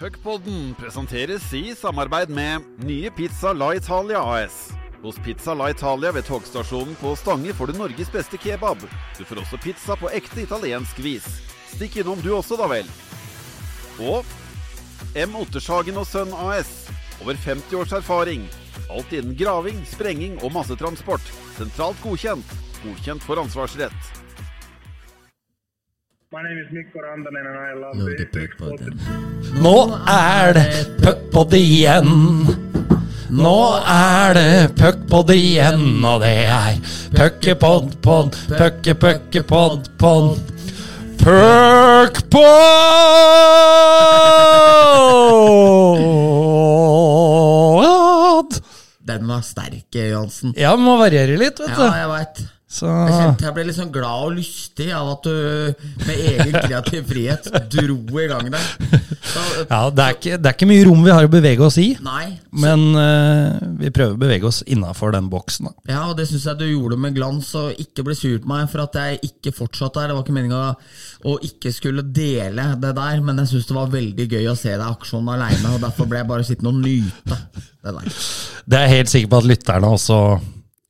Puckpodden presenteres i samarbeid med nye Pizza La Italia AS. Hos Pizza La Italia ved togstasjonen på Stange får du Norges beste kebab. Du får også pizza på ekte italiensk vis. Stikk innom du også, da vel. Og M. Ottershagen og Sønn AS. Over 50 års erfaring. Alt innen graving, sprenging og massetransport. Sentralt godkjent. Godkjent for ansvarsrett. Love the the Puckpodden. Nå er det puckpod igjen. Nå er det puckpod igjen, og det er puckepod, pod, pucke, pucke, pod, pod. Puckpod! Den var sterk, Johansen. Ja, må variere litt, vet du. Ja, jeg veit. Så Jeg kjente jeg ble litt sånn glad og lystig av at du med egen kreativ frihet dro i gang der. Så, ja, det er, ikke, det er ikke mye rom vi har å bevege oss i, nei. men uh, vi prøver å bevege oss innafor den boksen. da. Ja, og det syns jeg du gjorde med glans, og ikke ble sur på meg for at jeg ikke fortsatte her. Det var ikke meninga å ikke skulle dele det der, men jeg syns det var veldig gøy å se deg i aksjon aleine, og derfor ble jeg bare sittende og nyte det der. Det er jeg helt sikker på at lytterne også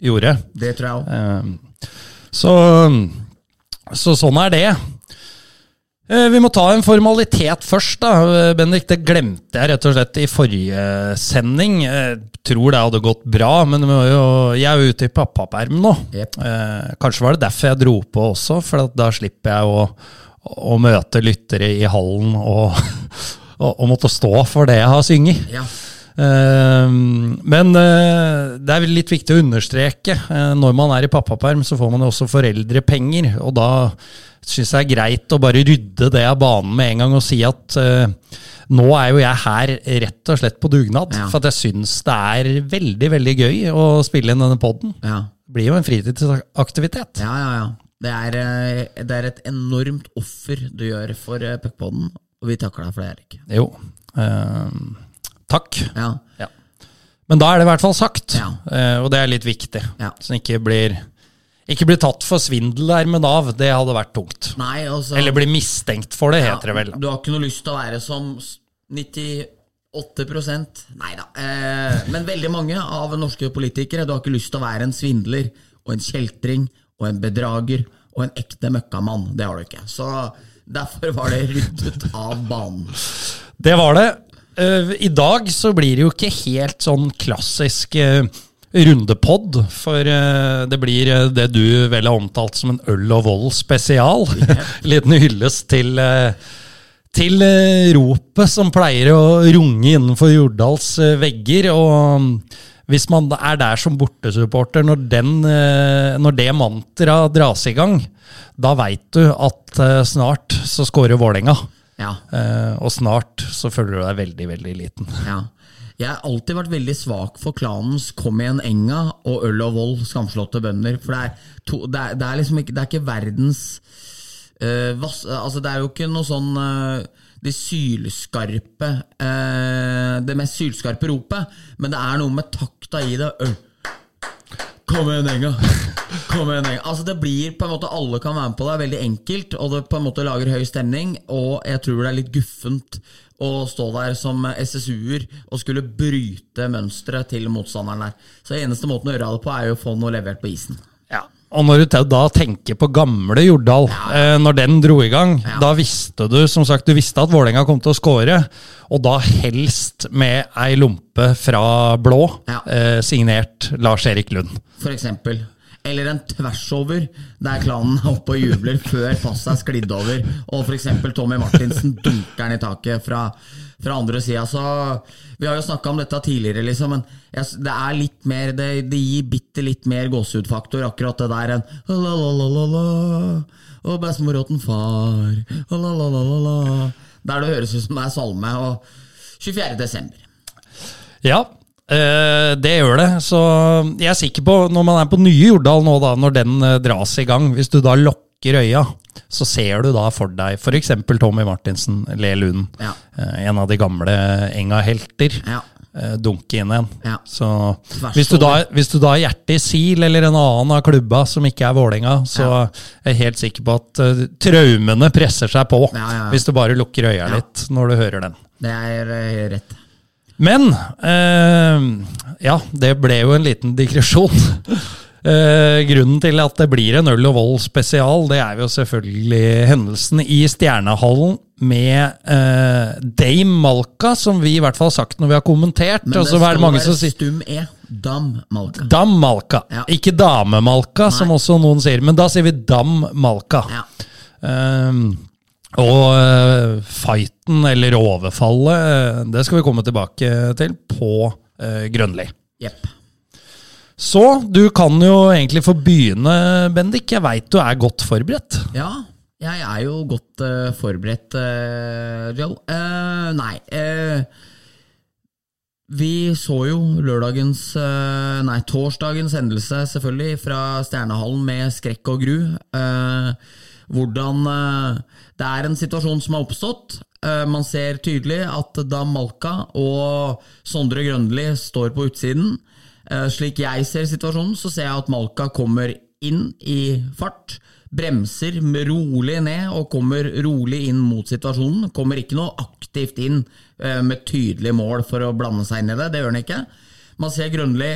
gjorde. Det tror jeg òg. Eh, Så, så sånn er det. Eh, Vi må ta en formalitet først, da. Eh, Bendik, det glemte jeg rett og slett i forrige sending. Jeg tror det hadde gått bra, men jo, jeg er jo ute i pappaperm nå. Yep. Eh, Kanskje var det derfor jeg dro på også, for da slipper jeg å, å møte lyttere i hallen og, og, og måtte stå for det jeg har synget. Ja. Eh, men eh, det er litt viktig å understreke. eh, når man er i pappaperm, så får man jo også foreldrepenger. Og da syns jeg det er greit å bare rydde det av banen med en gang og si at eh, nå er jo jeg her rett og slett på dugnad. Ja. For at jeg syns det er veldig, veldig gøy å spille inn denne poden. ja. Det blir jo en fritidsaktivitet. Ja, ja, ja. Det er, det er et enormt offer du gjør for puckpoden, og vi takker deg for det, Erik. Jo. eh, takk. Ja. Ja. Men da er det i hvert fall sagt, Ja. eh, og det er litt viktig. Ja. Så den ikke blir, ikke bli tatt for svindel der med Nav. Det hadde vært tungt. Nei, altså Eller bli mistenkt for det, heter det vel. Du har ikke noe lyst til å være som 98% Nei da. Eh, men veldig mange av norske politikere. Du har ikke lyst til å være en svindler og en kjeltring og en bedrager og en ekte møkkamann. Det har du ikke. Så derfor var det ryddet av banen. Det var det. Eh, I dag så blir det jo ikke helt sånn klassisk uh, rundepod, for eh, det blir det du vel har omtalt som en øl og vold spesial. Liten hyllest til til ropet som pleier å runge innenfor Jordals vegger. Og mm, hvis man er der som bortesupporter når, den, når det mantraet dras i gang, da veit du at snart så scorer Vålerenga. Ja. Eh, og snart så føler du deg veldig, veldig liten. Ja. Jeg har alltid vært veldig svak for klanens Kom igjen Enga og Øl og vold, skamslåtte bønder. For det er, to, det er, det er liksom ikke, det er ikke verdens uh, vass, Altså, det er jo ikke noe sånn uh, det sylskarpe eh, Det mest sylskarpe ropet, men det er noe med takta i det. Øl. Kom igjen, Enga! Kom igjen! Altså, det blir på en måte Alle kan være med på det. Det er veldig enkelt, og det på en måte lager høy stemning. Og jeg tror det er litt guffent å stå der som SSU-er og skulle bryte mønsteret til motstanderen der. Så eneste måten å gjøre det på, er jo å få noe levert på isen. Ja. Og når du da tenker på gamle Jordal, eh, når den dro i gang, da visste du som sagt, du visste at Vålerenga kom til å score, og da helst med ei lompe fra blå, Ja. eh, signert Lars-Erik Lund. For eksempel. Eller en tversover, der klanen er oppe og jubler før passet er sklidd over, og f.eks. Tommy Martinsen dunker den i taket fra, fra andre sida. Så vi har jo snakka om dette tidligere, liksom, men jeg, det er litt mer Det, det gir bitte litt mer gåsehudfaktor, akkurat det der, enn la-la-la-la-la, og bestemor åt en far, la-la-la-la-la, der det høres ut som det er salme, og 24. desember. Ja, det gjør det. Så jeg er sikker på, når man er på nye Jordal nå, da, når den eh, dras i gang, hvis du da lukker øya, så ser du da for deg f.eks. Tommy Martinsen, Le Lund, Ja. eh, en av de gamle Enga-helter. Ja. eh, dunke inn en. Ja. Så hvis du, da, hvis du da har hjertet i SIL eller en annen av klubba som ikke er Vålerenga, så er jeg helt sikker på at uh, traumene presser seg på hvis du bare lukker øya litt når du hører den. Det er eh, rett. Men eh, ja, det ble jo en liten digresjon. Eh, grunnen til at det blir en Øl og Vold spesial, det er jo selvfølgelig hendelsen i Stjernehallen med eh, Dame Malka, som vi i hvert fall har sagt når vi har kommentert. Men det så skal være stum E. Dam Malka. Dam Malka, Ja. ikke Dame Malka, som også noen sier. Men da sier vi Dam Malka. Ja. Ehm, og eh, fighten, eller overfallet, eh, det skal vi komme tilbake til på uh, Grønli. Yep. Så du kan jo egentlig få begynne, Bendik. Jeg veit du er godt forberedt. Ja, jeg er jo godt uh, forberedt, uh, Joe. Uh, nei eh, Vi så jo lørdagens eh, Nei, torsdagens hendelse, selvfølgelig, fra Stjernehallen med skrekk og gru. Eh, hvordan eh, Det er en situasjon som har oppstått. Eh, man ser tydelig at da Malka og Sondre Grønli står på utsiden Eh, Slik jeg ser situasjonen, så ser jeg at Malka kommer inn i fart. Bremser rolig ned og kommer rolig inn mot situasjonen. Kommer ikke noe aktivt inn med tydelig mål for å blande seg inn i det. Det gjør han ikke. Man ser Grønli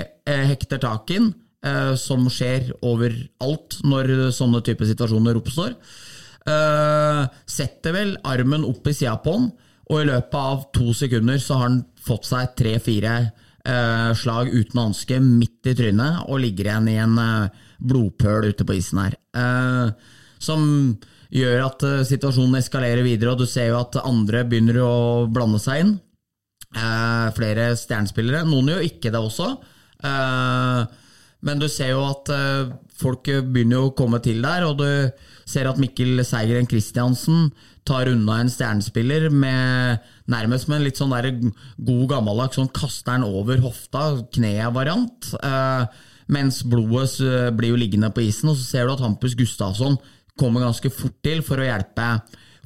hekter tak inn, som skjer overalt når sånne typer situasjoner oppstår. Eh, setter vel armen opp i sida på han, og i løpet av to sekunder så har han fått seg tre-fire eh, slag uten hanske midt i trynet, og ligger igjen i en eh, blodpøl ute på isen her. Eh, som gjør at eh, situasjonen eskalerer videre, og du ser jo at andre begynner å blande seg inn. Eh, flere stjernespillere. Noen gjør ikke det også. Eh, men du ser jo at eh, folk begynner å komme til der, og du ser at Mikkel Seigren Kristiansen tar unna en stjernespiller med nærmest med en litt sånn der god gammeldags sånn kaster den over hofta, kneet-variant. Eh, mens blodet blir jo liggende på isen, og så ser du at Hampus Gustavsson kommer ganske fort til for å hjelpe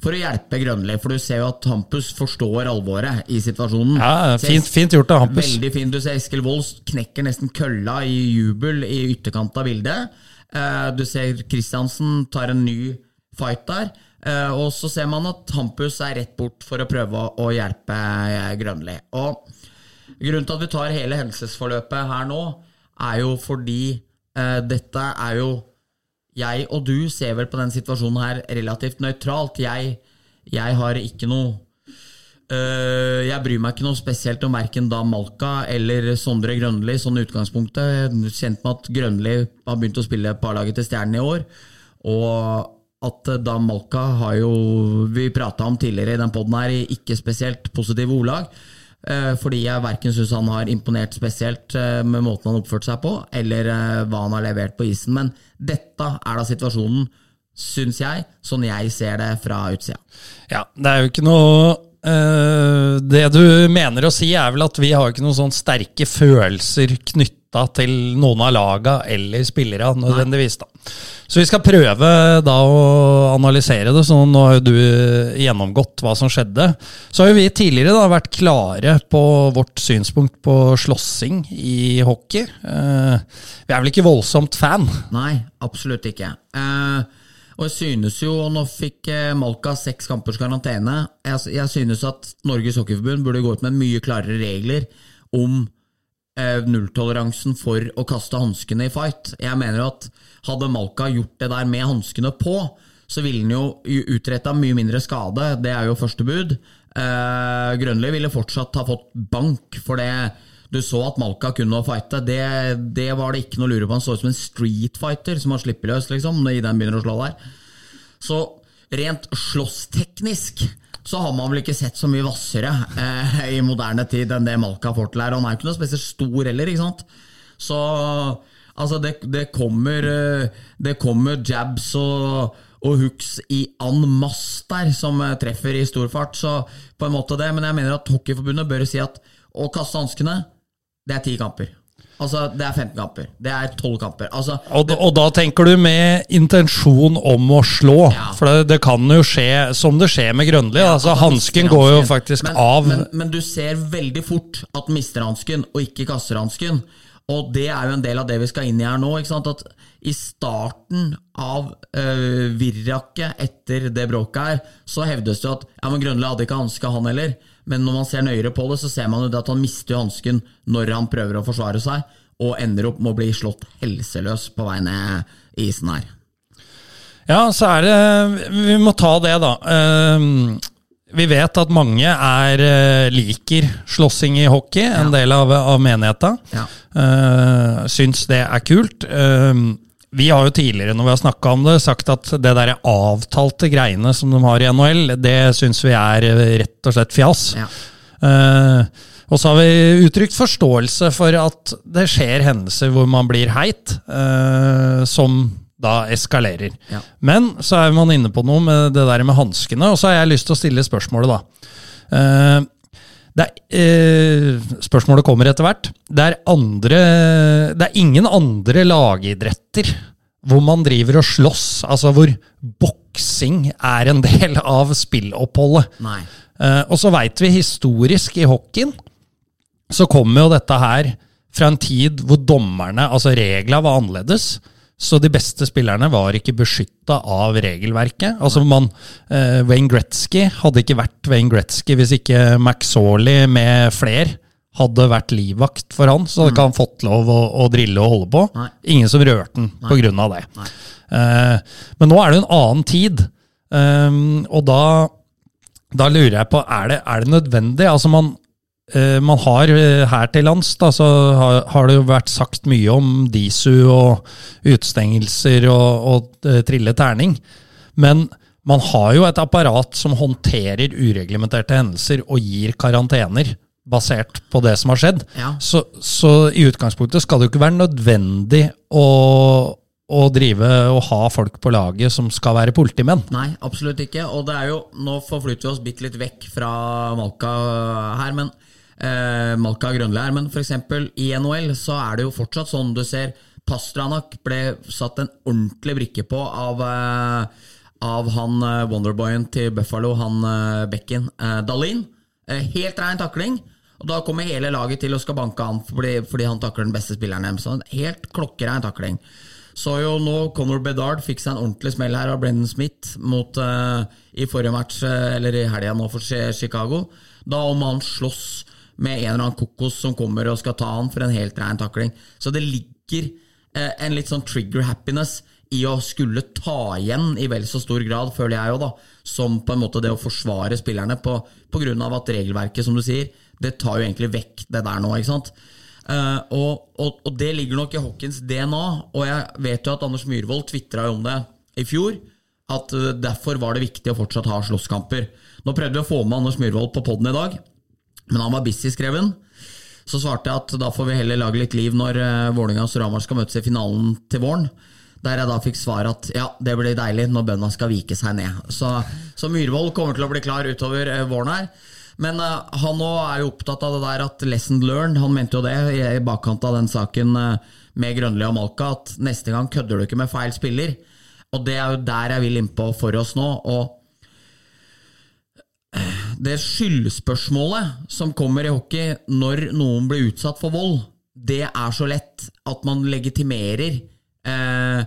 for å hjelpe Grønli, for du ser jo at Hampus forstår alvoret i situasjonen. Ja, Fint, fint gjort av Hampus. Veldig fint. Du ser Eskil Wolds knekker nesten kølla i jubel i ytterkant av bildet. Eh, Du ser Kristiansen tar en ny fight der. Eh, Og så ser man at Hampus er rett bort for å prøve å- hjelpe eh, Grønli. Og grunnen til at vi tar hele hendelsesforløpet her nå, er jo fordi dette er jo jeg og du ser vel på den situasjonen her relativt nøytralt. Jeg, jeg har ikke noe øh, Jeg bryr meg ikke noe spesielt om verken da Malka eller Sondre Grønli sånn utgangspunktet. Kjent med at Grønli har begynt å spille parlaget til Stjernen i år. Og at da Malka har jo Vi prata om tidligere i den poden her ikke spesielt positive ordlag. Eh, Fordi jeg verken syns han har imponert spesielt eh, med måten han oppførte oppført seg på, eller eh, hva han har levert på isen. Men dette er da situasjonen, syns jeg, sånn jeg ser det fra utsida. Ja, det er jo ikke noe Det du mener å si, er vel at vi har ikke noen sånn sterke følelser knytta til noen av laga eller spillere, nødvendigvis. da. Så vi skal prøve da å analysere det. så Nå har jo du gjennomgått hva som skjedde. Så har jo vi tidligere da vært klare på vårt synspunkt på slåssing i hockey. Eh, vi er vel ikke voldsomt fan. Nei, absolutt ikke. Eh, og jeg synes jo, nå fikk eh, Malka seks kampers karantene, jeg, synes at Norges Hockeyforbund burde gå ut med mye klarere regler om nulltoleransen for å kaste hanskene i fight. Jeg mener jo at hadde Malka gjort det der med hanskene på, så ville han jo utretta mye mindre skade. Det er jo første bud. Eh, Grønli ville fortsatt ha fått bank for det. Du så at Malka kunne å fighte. Det, det var det ikke noe å lure på. Han så ut som en streetfighter som har sluppet løs, liksom, i den begynner å slå der. Så rent slåssteknisk så har man vel ikke sett så mye hvassere eh, i moderne tid enn det Malka Fortel er. Han er jo ikke noe spesielt stor heller, ikke sant. Så altså, det, det kommer eh, Det kommer jabs og, og hooks i en masse der som eh, treffer i stor fart, så på en måte det. Men jeg mener at Hockeyforbundet bør si at å kaste hanskene, det er ti kamper. Altså, det er 15 kamper. Det er 12 kamper. Altså, Og, og da tenker du med intensjon om å slå. Ja. For det, det kan jo skje som det skjer med Grønli. altså, at hansken går jo faktisk men, av. Men, men du ser veldig fort at mister hansken, og ikke kaster hansken. Og det er jo en del av det vi skal inn i her nå. ikke sant? At I starten av uh, virraket etter det bråket her, så hevdes det jo at ja, men Grønli hadde ikke hanske, han heller. Men når man ser nøyere på det, så ser man jo det at han mister hansken når han prøver å forsvare seg, og ender opp med å bli slått helseløs på vei ned isen her. Ja, så er det Vi må ta det, da. Ehm, vi vet at mange er, eh, liker slåssing i hockey, en del av, av menigheta. Ja. Uh, syns det er kult. Vi har jo tidligere når vi har snakka om det, sagt at det der avtalte greiene som de har i NHL, det syns vi er eh, rett og slett fjas. Ja. Uh, og så har vi uttrykt forståelse for at det skjer hendelser hvor man blir heit, uh, som da eskalerer. Ja. Men så er man inne på noe med det der med hanskene, og så har jeg lyst til å stille spørsmålet, da. Det er, eh, spørsmålet kommer etter hvert. Det er, andre, det er ingen andre lagidretter hvor man driver og slåss, altså hvor boksing er en del av spilloppholdet. Eh, og så veit vi historisk i hockeyen, så kommer jo dette her fra en tid hvor dommerne, altså reglene, var annerledes. Så de beste spillerne var ikke beskytta av regelverket. Altså man, eh, Wayne Gretzky hadde ikke vært Wayne Gretzky hvis ikke McSorley med fler hadde vært livvakt for han, så hadde ikke han fått lov å, å drille og holde på. Nei. Ingen som rørte grunn av det. Eh, men nå er det en annen tid, um, og da da lurer jeg på, er det, er det nødvendig? Altså man, man har eh, her til lands, da, så har, har det jo vært sagt mye om DISU og utestengelser og, og eh, trille terning. Men man har jo et apparat som håndterer ureglementerte hendelser og gir karantener basert på det som har skjedd. Ja. Så, så i utgangspunktet skal det jo ikke være nødvendig å, å drive og ha folk på laget som skal være politimenn. Nei, absolutt ikke. Og det er jo, nå forflytter vi oss bitte litt vekk fra Malka her, men eh, Malka Grønlær. men f.eks. i NHL så er det jo fortsatt sånn du ser Pastranak ble satt en ordentlig brikke på av, eh, av han eh, Wonderboyen til Buffalo, han eh, Becken. Eh, Dalin. Eh, helt rein takling. Og Da kommer hele laget til og skal banke han fordi, fordi han takler den beste spilleren deres. Helt klokkerein takling. Så jo nå Conor Bedard fikk seg en ordentlig smell her av Brendan Smith mot, uh, i forrige match, eller i helga nå for Chi- Chicago. Da om han slåss med en eller annen kokos som kommer og skal ta han for en helt rein takling. Så det ligger eh, en litt sånn trigger happiness i å skulle ta igjen i vel så stor grad, føler jeg jo, da, som på en måte det å forsvare spillerne på, på grunn av at regelverket, som du sier, det tar jo egentlig vekk det der nå, ikke sant. Eh, og, og, og det ligger nok i hockeyens DNA, og jeg vet jo at Anders Myhrvold tvitra om det i fjor, at eh, derfor var det viktig å fortsatt ha slåsskamper. Nå prøvde vi å få med Anders Myhrvold på poden i dag, men han var busy skrev hun. Så svarte jeg at da får vi heller lage litt liv når uh, Vålerenga og Storhamar skal møtes i finalen til våren. Der jeg da fikk svar at ja, det blir deilig når bøndene skal vike seg ned. Så, så Myhrvold kommer til å bli klar utover eh, våren her. Men uh, han nå er jo opptatt av det der at lesson learned. Han mente jo det i, i bakkant av den saken uh, med Grønli og Malka, at neste gang kødder du ikke med feil spiller. Og det er jo der jeg vil innpå for oss nå. og det skyldspørsmålet som kommer i hockey når noen blir utsatt for vold, det er så lett at man legitimerer eh,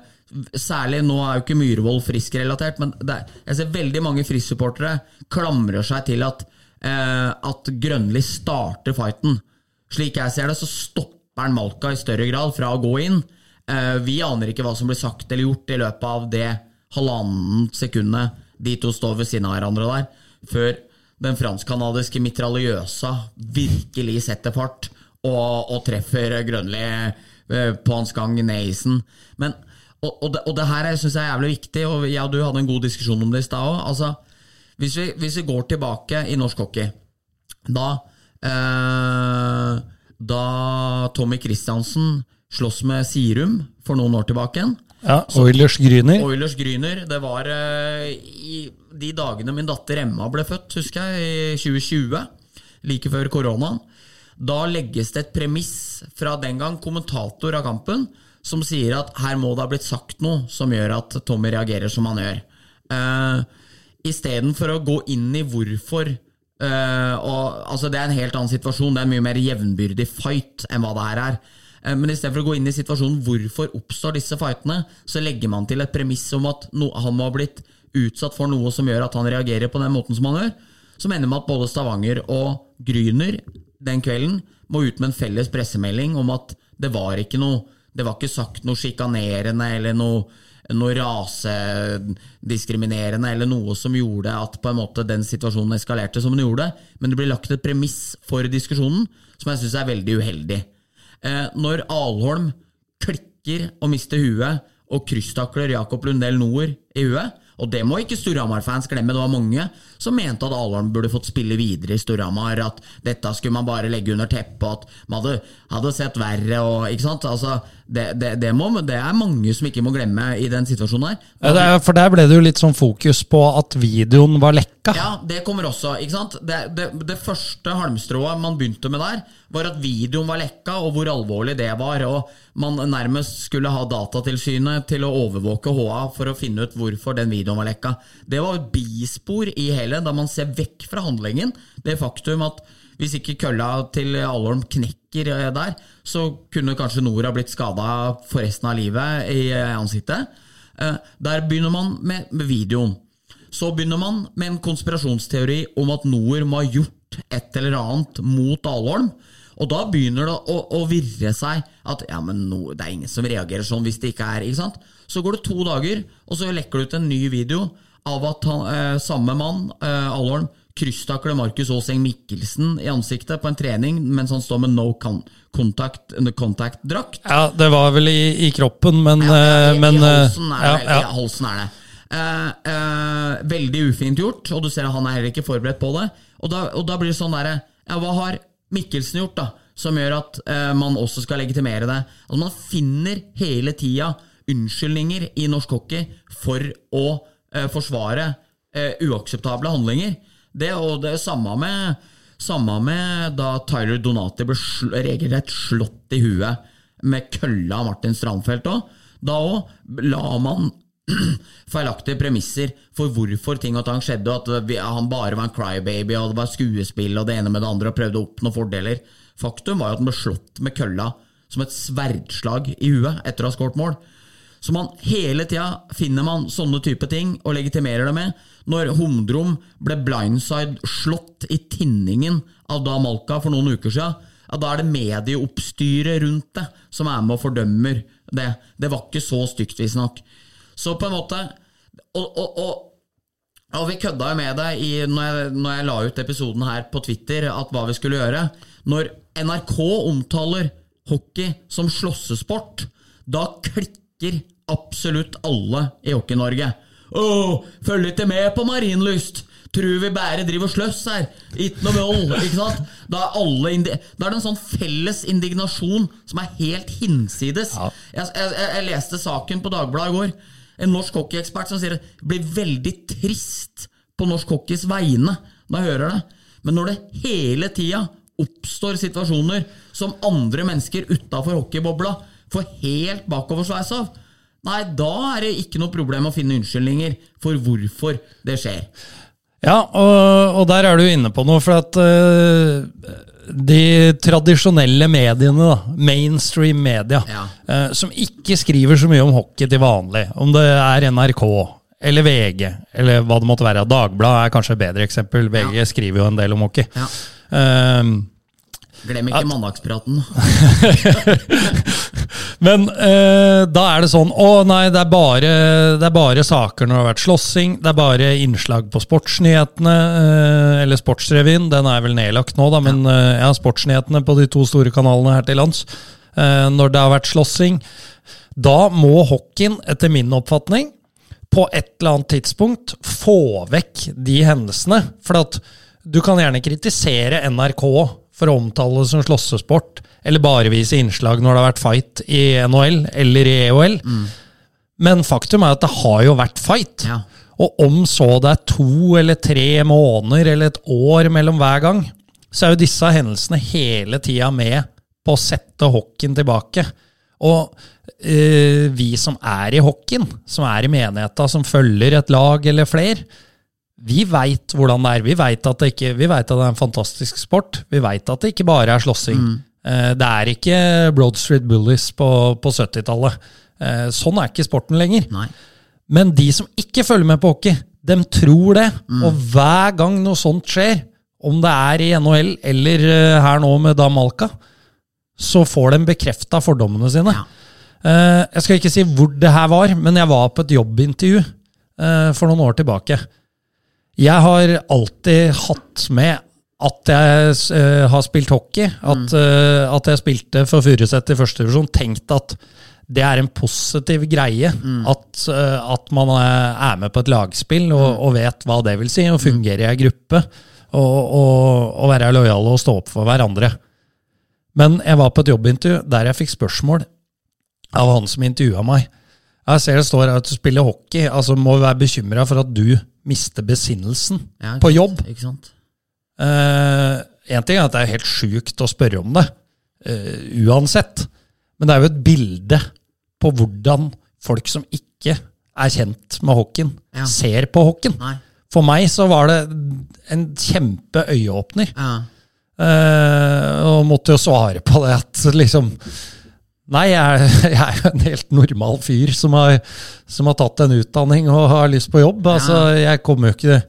Særlig nå er jo ikke Myhrvold frisk-relatert, men er, jeg ser veldig mange Frisk-supportere klamrer seg til at, eh, at Grønli starter fighten. Slik jeg ser det, så stopper han Malka i større grad fra å gå inn. Eh, vi aner ikke hva som blir sagt eller gjort i løpet av det halvannen sekundet de to står ved siden av hverandre der, før den fransk-canadiske mitraljøsa virkelig setter fart og, og treffer Grønli eh, på hans gang ned isen. Men, og, og, det, og det her syns jeg er jævlig viktig, og jeg og du hadde en god diskusjon om det i stad òg. Altså, hvis, vi, hvis vi går tilbake i norsk hockey, da eh, Da Tommy Christiansen sloss med Sirum for noen år tilbake igjen Ja, Oilers Gryner. Oilers Gryner. Det var eh, i de dagene min datter Emma ble født, husker jeg, i 2020. Like før koronaen. Da legges det et premiss fra den gang kommentator av kampen som sier at her må det ha blitt sagt noe som gjør at Tommy reagerer som han gjør. Uh, Istedenfor å gå inn i hvorfor uh, og, altså Det er en helt annen situasjon, det er en mye mer jevnbyrdig fight enn hva det her er. Uh, men istedenfor å gå inn i situasjonen hvorfor oppstår disse fightene, så legger man til et premiss om at han må ha blitt utsatt for noe som gjør at han reagerer på den måten som han gjør. Som ender med at både Stavanger og Gryner den kvelden må ut med en felles pressemelding om at det var ikke noe Det var ikke sagt noe sjikanerende eller noe noe rasediskriminerende eller noe som gjorde at på en måte den situasjonen eskalerte som den gjorde, men det blir lagt et premiss for diskusjonen som jeg syns er veldig uheldig. Eh, når Alholm klikker og mister huet og krysstakler Jakob Lundell Nord i huet, og det må ikke Storhamar-fans glemme, det var mange som mente at Alholm burde fått spille videre i Storhamar, at dette skulle man bare legge under teppet, at man hadde, hadde sett verre og ikke sant? Altså, det, det, det, må, det, er mange som ikke må glemme i den situasjonen her. Ja, for der ble det jo litt sånn fokus på at videoen var lekka. Ja, det kommer også. ikke sant? Det, første halmstrået man begynte med der, var at videoen var lekka, og hvor alvorlig det var. og Man nærmest skulle ha Datatilsynet til å overvåke HA for å finne ut hvorfor den videoen var lekka. Det var et bispor i hele, da man ser vekk fra handlingen. Det faktum at hvis ikke kølla til Alholm knekker eh, der, så kunne kanskje Nora blitt skada for resten av livet i eh, ansiktet. Eh, der begynner man med videoen. Så begynner man med en konspirasjonsteori om at Nord må ha gjort et eller annet mot Alholm. Og da begynner det å, å virre seg at ja, men no, det er ingen som reagerer sånn hvis det ikke er ikke sant? Så går det to dager, og så lekker det ut en ny video av at han, eh, samme mann, eh, Alholm, krysstakler Markus Aaseng Mikkelsen i ansiktet på en trening mens han står med no contact-drakt. Contact ja, det var vel i, i kroppen, men, ja, ja, i, men i, halsen er det. Ja, halsen er det. Eh, eh, veldig ufint gjort, og du ser at han er heller ikke forberedt på det. Og da, og da blir det sånn derre Ja, hva har Mikkelsen gjort, da? Som gjør at eh, man også skal legitimere det. Altså Man finner hele tida unnskyldninger i norsk hockey for å eh, forsvare eh, uakseptable handlinger. Det, og det samme med, samme med da Tyler Donati ble sl regelrett slått i huet med kølla av Martin Strandfelt òg. Da òg la man feilaktige premisser for hvorfor ting og tang skjedde, og at han bare var en crybaby, og det var skuespill og det ene med det andre, og prøvde å oppnå fordeler. Faktum var jo at han ble slått med kølla som et sverdslag i huet etter å ha skåret mål. Så man hele tida finner man sånne type ting og legitimerer det med. Når Humdrom ble blindside slått i tinningen av Da Malka for noen uker siden, ja, da er det medieoppstyret rundt det som er med og fordømmer det. Det var ikke så stygt, visstnok. Så på en måte Og, og, og, og vi kødda jo med det i, når, jeg, når jeg la ut episoden her på Twitter, at hva vi skulle gjøre. Når NRK omtaler hockey som slåssesport, da klikker absolutt alle i Hockey-Norge. Å, følg ikke med på Marienlyst! Tror vi bare driver sløss her. Ikke noe vold. ikke sant? Da er, da er det en sånn felles indignasjon som er helt hinsides. Ja. Jeg, jeg, jeg, leste saken på Dagbladet i går. En norsk hockeyekspert som sier det blir veldig trist på norsk hockeys vegne når jeg hører det. Men når det hele tida oppstår situasjoner som andre mennesker utafor hockeybobla får helt bakoversveis av, Nei, da er det ikke noe problem å finne unnskyldninger for hvorfor det skjer. Ja, og, og der er du inne på noe, for at uh, de tradisjonelle mediene, da, mainstream media, ja. uh, som ikke skriver så mye om hockey til vanlig, om det er NRK eller VG, eller hva det måtte være. Dagbladet er kanskje et bedre eksempel. VG ja. skriver jo en del om hockey. Ja. Uh, Glem ikke mandagspraten. Men eh, da er det sånn Å nei, det er, bare, det er, bare, saker når det har vært slåssing. Det er bare innslag på Sportsnyhetene, eh, eller Sportsrevyen. Den er vel nedlagt nå, da, men eh, ja, Sportsnyhetene på de to store kanalene her til lands. Eh, når det har vært slåssing. Da må hockeyen, etter min oppfatning, på et eller annet tidspunkt få vekk de hendelsene. For at du kan gjerne kritisere NRK for å omtale det som slåssesport, eller bare vise innslag når det har vært fight i NHL eller i EOL. Mm. Men faktum er at det har jo vært fight. Ja. Og om så det er to eller tre måneder eller et år mellom hver gang, så er jo disse hendelsene hele tida med på å sette hockeyen tilbake. Og øh, vi som er i hockeyen, som er i menigheta, som følger et lag eller flere, vi veit hvordan det er. Vi veit at, det ikke- vi vet at det er en fantastisk sport. Vi veit at det ikke bare er slåssing. Mm. Det er ikke Broad Street Bullies på, på 70-tallet. Eh, Sånn er ikke sporten lenger. Nei. Men de som ikke følger med på hockey, de tror det. Og hver gang noe sånt skjer, om det er i NHL eller eh, her nå med Damalka, så får de bekrefta fordommene sine. Ja. Eh, Jeg skal ikke si hvor det her var, men jeg var på et jobbintervju eh, for noen år tilbake. Jeg har alltid hatt med at jeg uh, har spilt hockey, at, uh, at jeg spilte for Furuset i første divisjon, tenkt at det er en positiv greie. At, uh, at man er med på et lagspill og, og vet hva det vil si, og fungerer i ei gruppe. Og, og, og være lojal og stå opp for hverandre. Men jeg var på et jobbintervju der jeg fikk spørsmål av han som intervjua meg. Jeg ser det står her at du spiller hockey, altså må vi være bekymra for at du mister besinnelsen Ja, på jobb. Ikke sant? Én ting er at det er helt sjukt å spørre om det, uh, uansett. Men det er jo et bilde på hvordan folk som ikke er kjent med hockeyen, Ja. ser på hockeyen. For meg så var det en kjempe øyeåpner. Ja. Uh, og måtte jo svare på det at liksom Nei, jeg, jeg er jo en helt normal fyr som har, som har tatt en utdanning og har lyst på jobb. Altså, jeg kommer jo ikke,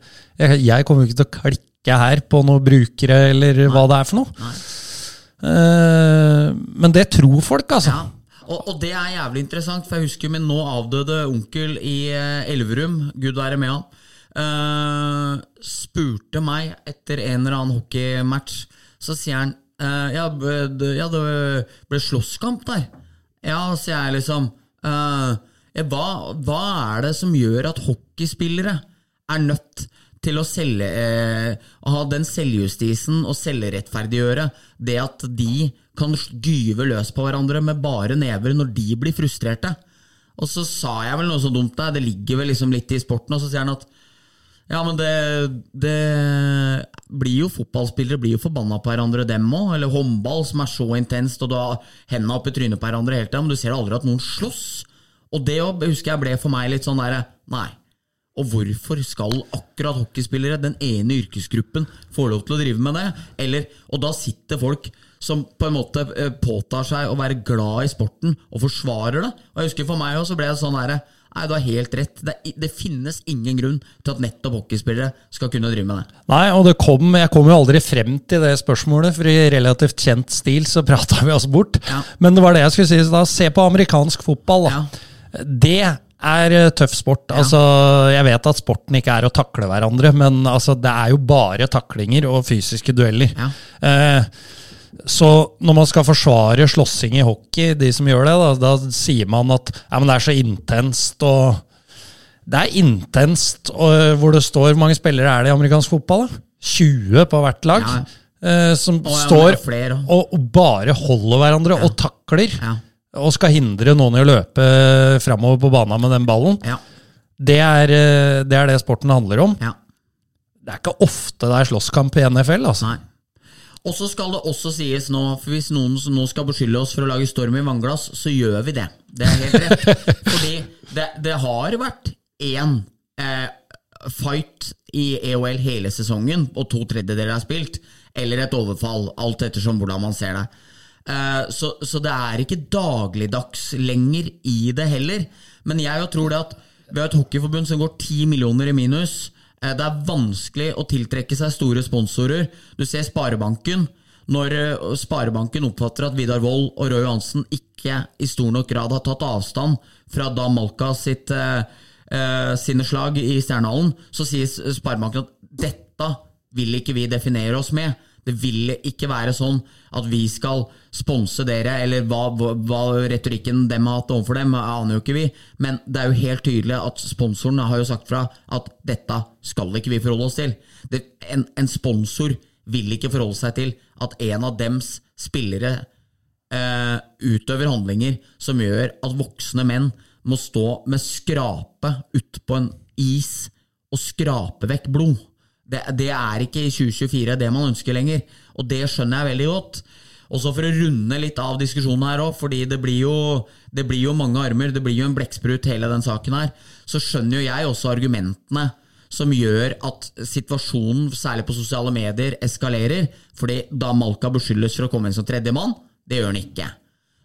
jeg, jeg kommer ikke til å klikke her på noen brukere eller hva det er for noe. Nei. Eh, men det tror folk, altså. Ja. Og, og det er jævlig interessant, for jeg husker min nå avdøde onkel i eh, Elverum, gud være med han, uh, spurte meg etter en eller annen hockeymatch. Så sier han ja, det- ja, det ble slåsskamp der. Ja, sier jeg liksom. eh, hva, hva er det som gjør at hockeyspillere er nødt til å selge eh, ha den selvjustisen og selvrettferdiggjøre det at de kan gyve løs på hverandre med bare never når de blir frustrerte. Og så sa jeg vel noe så dumt der, det ligger vel liksom litt i sporten, og så sier han at ja, men det, det blir jo Fotballspillere blir jo forbanna på hverandre, dem òg. Eller håndball, som er så intenst, og du har henda oppi trynet på hverandre hele tida, men du ser aldri at noen slåss. Og det husker jeg ble for meg litt sånn derre Nei. Og hvorfor skal akkurat hockeyspillere, den ene yrkesgruppen, få lov til å drive med det? Eller, og da sitter folk som på en måte eh, påtar seg å være glad i sporten og forsvarer det. Og jeg husker For meg også så ble det sånn herre Nei, du har helt rett. Det, er det finnes ingen grunn til at nettopp hockeyspillere skal kunne drive med det. Nei, og det kom, jeg kom jo aldri frem til det spørsmålet, for i relativt kjent stil så prata vi oss bort. Ja. Men det var det jeg skulle si. så Da, se på amerikansk fotball. Da. Ja. Det er eh, tøff sport. Altså, jeg vet at sporten ikke er å takle hverandre, men altså, det er jo bare taklinger og fysiske dueller. Ja. Eh, så når man skal forsvare slåssing i hockey, de som gjør det, da, da sier man at ja, men det er så intenst og Det er intenst og, hvor det står Hvor mange spillere er det i amerikansk fotball? da? 20 på hvert lag. Ja. eh, som Og ja, står og, og bare holder hverandre og takler. Ja. Og skal hindre noen i å løpe framover på banen med den ballen. Ja. Det er, eh, det er det sporten handler om. ja. Det er ikke ofte det er slåsskamp i NFL. altså. Nei. Og så skal det også sies nå, for hvis noen som nå skal beskylde oss for å lage storm i vannglass, så gjør vi det. Det er helt rett. Fordi det, det har vært én eh, fight i EOL hele sesongen, og to tredjedeler er spilt, eller et overfall, alt ettersom hvordan man ser det. Eh, så, så det er ikke dagligdags lenger i det heller. Men jeg jo tror det at vi har et hockeyforbund som går ti millioner i minus. Eh, Det er vanskelig å tiltrekke seg store sponsorer. Du ser Sparebanken. Når eh, Sparebanken oppfatter at Vidar Wold og Roy Johansen ikke i stor nok grad har tatt avstand fra da Malka sitt, eh, eh, sine slag i Stjernehallen, så sier Sparebanken at dette vil ikke vi definere oss med. Det vil ikke være sånn at vi skal sponse dere, eller hva, hva, retorikken dem har hatt overfor dem, aner jo ikke vi. Men det er jo helt tydelig at sponsoren har jo sagt fra at dette skal ikke vi forholde oss til. Det, en, en sponsor vil ikke forholde seg til at en av dems spillere eh, utøver handlinger som gjør at voksne menn må stå med skrape utpå en is og skrape vekk blod. Det, det er ikke i 2024 det man ønsker lenger, og det skjønner jeg veldig godt. Og så for å runde litt av diskusjonen her òg, fordi det blir, jo, det blir jo mange armer, det blir jo en blekksprut hele den saken her, så skjønner jo jeg også argumentene som gjør at situasjonen, særlig på sosiale medier, eskalerer. Fordi da Malka beskyldes for å komme inn som tredjemann, det gjør han ikke.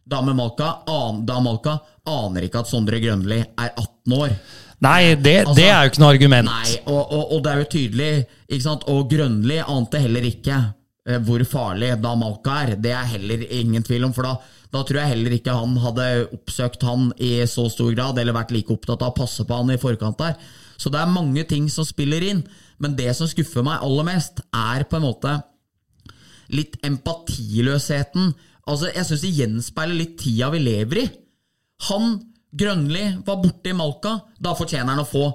Dame Malka, an, da Malka aner ikke at Sondre Grønli er 18 år. Nei, det, Altså, det er jo ikke noe argument. Nei, og, og, og det er jo tydelig, ikke sant? Og Grønli ante heller ikke eh, hvor farlig da Malka er. Det er heller ingen tvil om, for da, da tror jeg heller ikke han hadde oppsøkt han i så stor grad, eller vært like opptatt av å passe på han i forkant der. Så det er mange ting som spiller inn, men det som skuffer meg aller mest, er på en måte litt empatiløsheten. Altså, Jeg syns det gjenspeiler litt tida vi lever i. Han, Grønli, var borte i Malka. Da fortjener han å få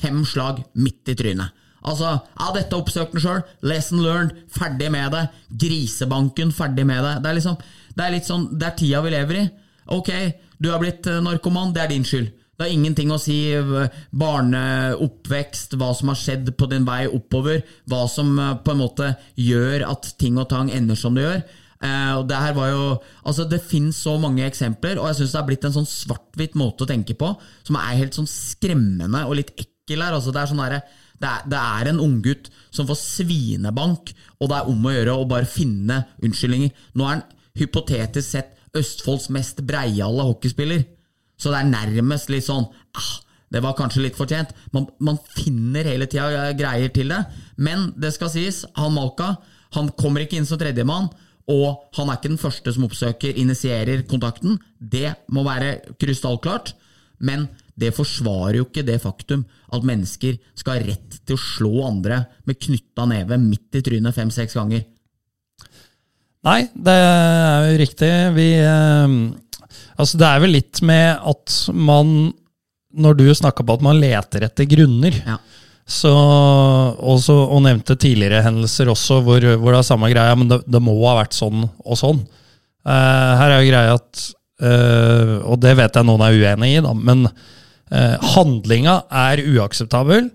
fem slag midt i trynet. Altså, ja, dette oppsøkte han sjøl. Lesson learned. Ferdig med det. Grisebanken, ferdig med det. Det er liksom, det er litt sånn, det er tida vi lever i. Ok, du har blitt eh, narkoman, det er din skyld. Det har ingenting å si eh, barneoppvekst, hva som har skjedd på din vei oppover, hva som eh, på en måte gjør at ting og tang ender som det gjør. Eh, og Det her var jo, altså det finnes så mange eksempler, og jeg syns det er blitt en sånn svart-hvitt måte å tenke på, som er helt sånn skremmende og litt ekkel her. Altså det, er sånn der, det, er, det er en unggutt som får svinebank, og det er om å gjøre å bare finne unnskyldninger. Nå er han hypotetisk sett Østfolds mest breiale hockeyspiller. Så det er nærmest litt sånn ah, Det var kanskje litt fortjent. Man, man finner hele tida greier til det. Men det skal sies, han Malka han kommer ikke inn som tredjemann. Og han er ikke den første som oppsøker, initierer kontakten. Det må være krystallklart. Men det forsvarer jo ikke det faktum at mennesker skal ha rett til å slå andre med knytta neve midt i trynet fem-seks ganger. Nei, det er jo riktig. Vi eh, Altså, det er vel litt med at man Når du snakka på at man leter etter grunner, Ja. Så, også, og nevnte tidligere hendelser også hvor, hvor det er samme greia, men det, det må ha vært sånn og sånn. Uh, her er jo greia at uh, Og det vet jeg noen er uenig i, da, men uh, handlinga er uakseptabel.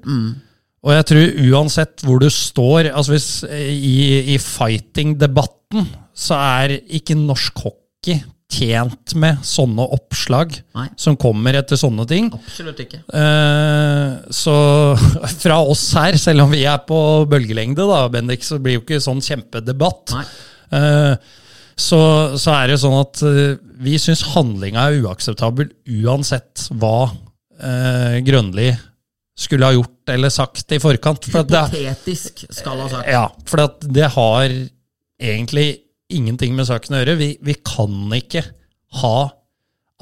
Og jeg tror uansett hvor du står altså hvis I, i fighting-debatten så er ikke norsk hockey tjent med sånne oppslag Nei. som kommer etter sånne ting. Absolutt ikke. Eh, så fra oss her, selv om vi er på bølgelengde, da, Bendik, så blir jo ikke sånn kjempedebatt. Eh, så, så er det sånn at eh, vi syns handlinga er uakseptabel uansett hva eh, Grønli skulle ha gjort eller sagt i forkant. For at det, skal ha sagt. ja, for at det har egentlig ingenting med saken å gjøre. Vi, vi kan ikke ha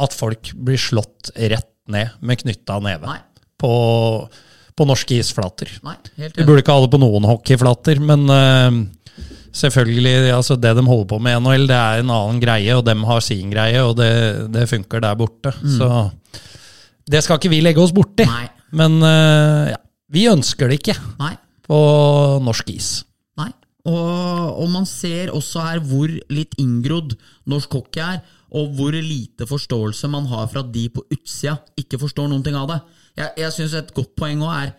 at folk blir slått rett ned med knytta neve på, på norske isflater. Nei, helt Vi burde ikke ha det på noen hockeyflater, men uh, selvfølgelig, altså det de holder på med i NHL, det er en annen greie, og dem har sin greie, og det, det funker der borte. Så det skal ikke vi legge oss borti. Nei. Men uh, ja, vi ønsker det ikke Nei. på norsk is. Og, og man ser også her hvor litt inngrodd norsk hockey er, og hvor lite forståelse man har for at de på utsida ikke forstår noen ting av det. Jeg, jeg syns et godt poeng òg er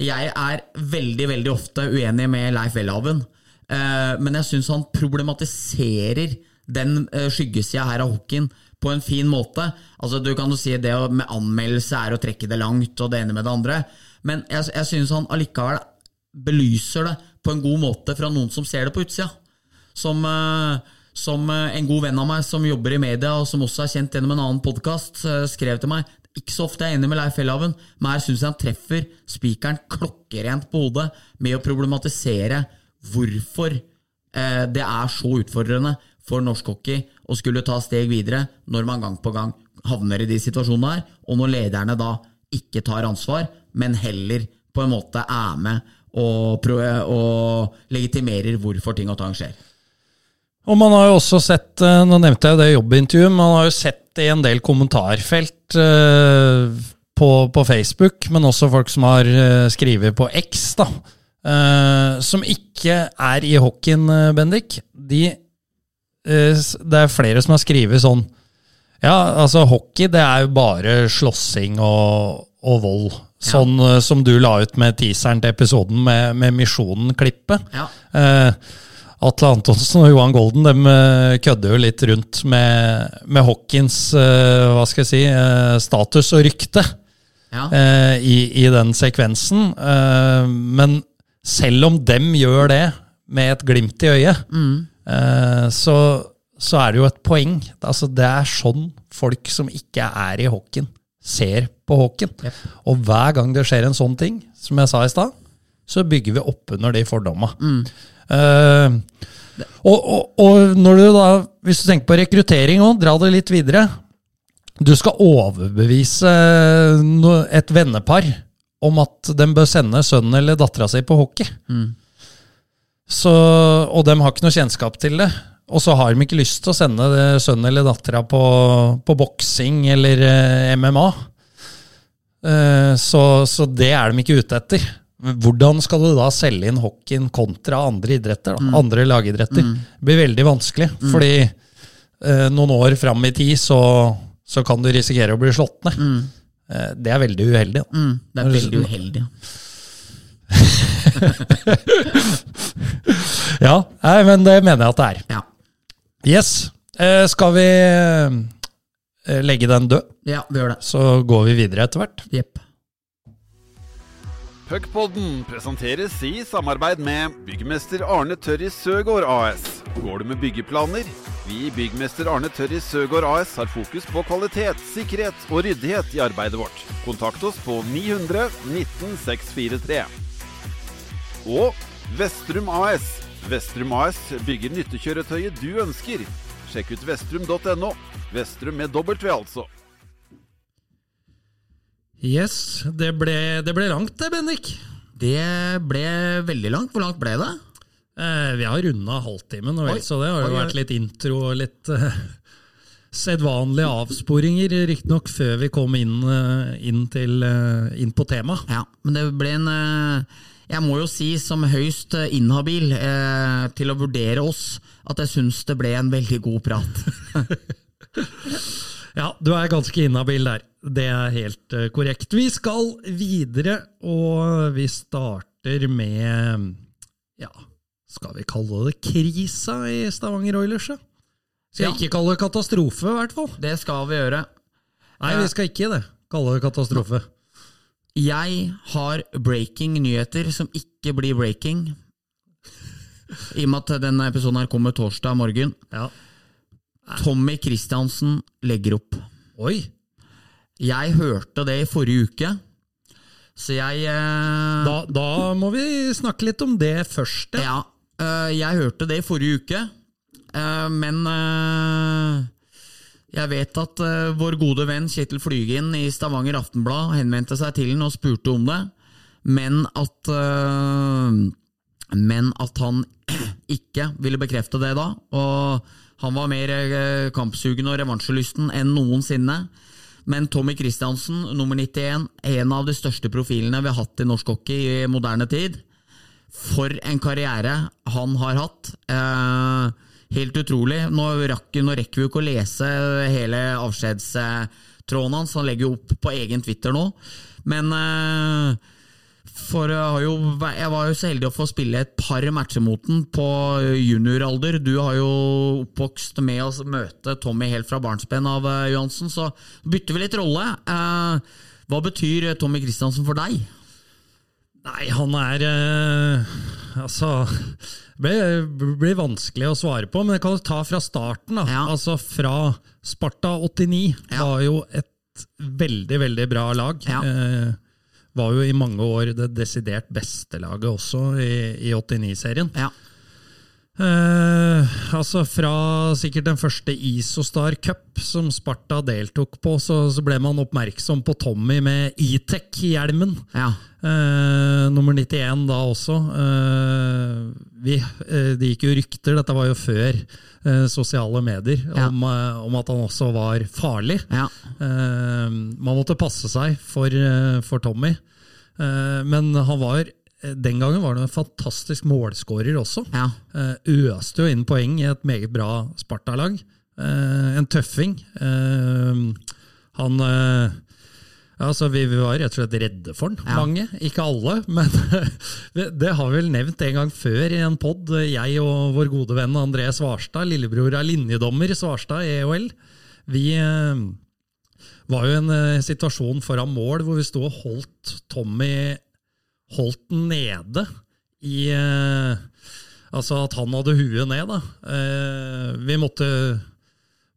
Jeg er veldig, veldig ofte uenig med Leif Welhaven, eh, men jeg syns han problematiserer den eh, skyggesida her av hockeyen på en fin måte. Altså Du kan jo si det med anmeldelse er å trekke det langt, og det ene med det andre, men jeg, jeg syns han allikevel belyser det på en god måte fra noen som ser det på utsida. Som, eh, som eh, en god venn av meg som jobber i media, og som også er kjent gjennom en annen podkast, skrev til meg ikke så ofte jeg er enig med Leif Hellhaven, men her syns jeg han treffer spikeren klokkerent på hodet med å problematisere hvorfor eh, det er så utfordrende for norsk hockey å skulle ta steg videre når man gang på gang havner i de situasjonene her, og når lederne da ikke tar ansvar, men heller på en måte er med og, og legitimerer hvorfor ting og tang skjer. Og man har jo også sett, eh, nå nevnte jeg det jobbintervjuet, man har jo sett det i en del kommentarfelt eh, på, på Facebook, men også folk som har eh, skrevet på X, da, som ikke er i hockeyen, Bendik. De, det er flere som har skrevet sånn Ja, altså, hockey det er jo bare slåssing og, og vold. Sånn eh, som du la ut med teaseren til episoden med, med Misjonen-klippet. Ja. Eh, Atle Antonsen og Johan Golden de eh, kødder jo litt rundt med, med Hawkins eh, hva skal jeg si, eh, status og rykte Ja. eh, i, i den sekvensen. Men selv om dem gjør det med et glimt i øyet, eh, så, så er det jo et poeng. Altså, det er sånn folk som ikke er i hockeyen, ser på hockeyen. Yep. Og hver gang det skjer en sånn ting, som jeg sa i stad, så bygger vi opp under de fordomma. Uh, og, og, og når du da, hvis du tenker på rekruttering òg, dra det litt videre. Du skal overbevise et vennepar om at de bør sende sønnen eller dattera si på hockey. Så, og de har ikke noe kjennskap til det. Og så har de ikke lyst til å sende sønnen eller dattera på, på boksing eller eh, MMA. Eh, så, så det er de ikke ute etter. Hvordan skal du da selge inn hockeyen kontra andre idretter? Da? Andre lagidretter. Det blir veldig vanskelig, fordi eh, noen år fram i tid så, så kan du risikere å bli slått ned. Eh, det er veldig uheldig. Mm, det er veldig uheldig. Ja, nei, men det mener jeg at det er. Ja. Yes. Eh, skal vi eh, legge den død, ja, vi gjør det. så går vi videre etter hvert. Jepp. Puckpodden presenteres i samarbeid med byggmester Arne Tørris Søgaard AS. Går du med byggeplaner? Vi i Byggmester Arne Tørris Søgaard AS har fokus på kvalitet, sikkerhet og ryddighet i arbeidet vårt. Kontakt oss på 900 19 643. Og Vestrum AS. Vestrum AS bygger nyttekjøretøyet du ønsker. Sjekk ut vestrum.no. Vestrum med W, altså. Yes, det ble, det ble langt det, Bendik. Det ble veldig langt. Hvor langt ble det? Eh, vi har runda halvtimen, og vel så det har jo vært litt intro og litt eh, sedvanlige avsporinger, riktignok før vi kom inn, eh, inn, til, eh, inn på temaet. Ja, men det ble en eh, Jeg må jo si, som høyst eh, inhabil eh, til å vurdere oss, at jeg syns det ble en veldig god prat. Ja, du er ganske inhabil der. Det er helt eh, korrekt. Vi skal videre, og vi starter med Ja, skal vi kalle det krisa i Stavanger Oilers? Skal Ja. ikke kalle det katastrofe, i hvert fall. Det skal vi gjøre. Nei, vi skal ikke det. Kalle det katastrofe. Jeg har breaking nyheter som ikke blir breaking. I og med at denne episoden her kommer torsdag morgen. Ja. Tommy Christiansen legger opp. Oi. Jeg hørte det i forrige uke, så jeg eh, Da, da må vi snakke litt om det først. Ja. Ja, øh, jeg hørte det i forrige uke, øh, men øh, jeg vet at uh, vår gode venn Kjetil Flygen i Stavanger Aftenblad henvendte seg til han og spurte om det, men at uh, men at han ikke ville bekrefte det da, og han var mer uh, kampsugen og revansjelysten enn noensinne. Men Tommy Christiansen, nummer 91, en av de største profilene vi har hatt i norsk hockey i moderne tid. For en karriere han har hatt. Eh, helt utrolig. Nå, rakk, nå rekker vi ikke å lese hele avskjedstråden hans, han legger jo opp på egen Twitter nå. Men eh, for jeg, jo, jeg var jo så heldig å få spille et par matcher mot den på junioralder. Du har jo oppvokst med å møte Tommy helt fra barnsben av, eh, Johansen, så bytter vi litt rolle. Eh, hva betyr Tommy Christiansen for deg? Nei, han er Altså Det blir, vanskelig å svare på, men jeg kan ta fra starten. da. Ja. Altså Fra Sparta 89 Ja. var jo et veldig, veldig bra lag. Ja. Eh, var jo i mange år det desidert beste laget også i, i 89-serien. Ja. Eh, altså Fra sikkert den første Isostar Cup som Sparta deltok på, så, så ble man oppmerksom på Tommy med E-Tech i hjelmen. ja. Eh, nummer 91 da også. Eh, vi, det gikk jo rykter, dette var jo før sosiale medier, Ja. om, om at han også var farlig. ja. Man måtte passe seg for, for Tommy. Eh, men han var den gangen var han en fantastisk målskårer også. ja. Eh, øste jo inn poeng i et meget bra Sparta-lag. Eh, en tøffing. Eh, han eh, Altså, vi, var rett og slett redde for den, Ja. mange. Ikke alle, men det, det har vi vel nevnt en gang før i en pod. Jeg og vår gode venn André Svarstad, lillebror av linjedommer Svarstad i EOL, vi eh, var jo i en eh, situasjon foran mål hvor vi sto og holdt Tommy holdt den nede i eh, Altså at han hadde huet ned, da. Eh, vi måtte,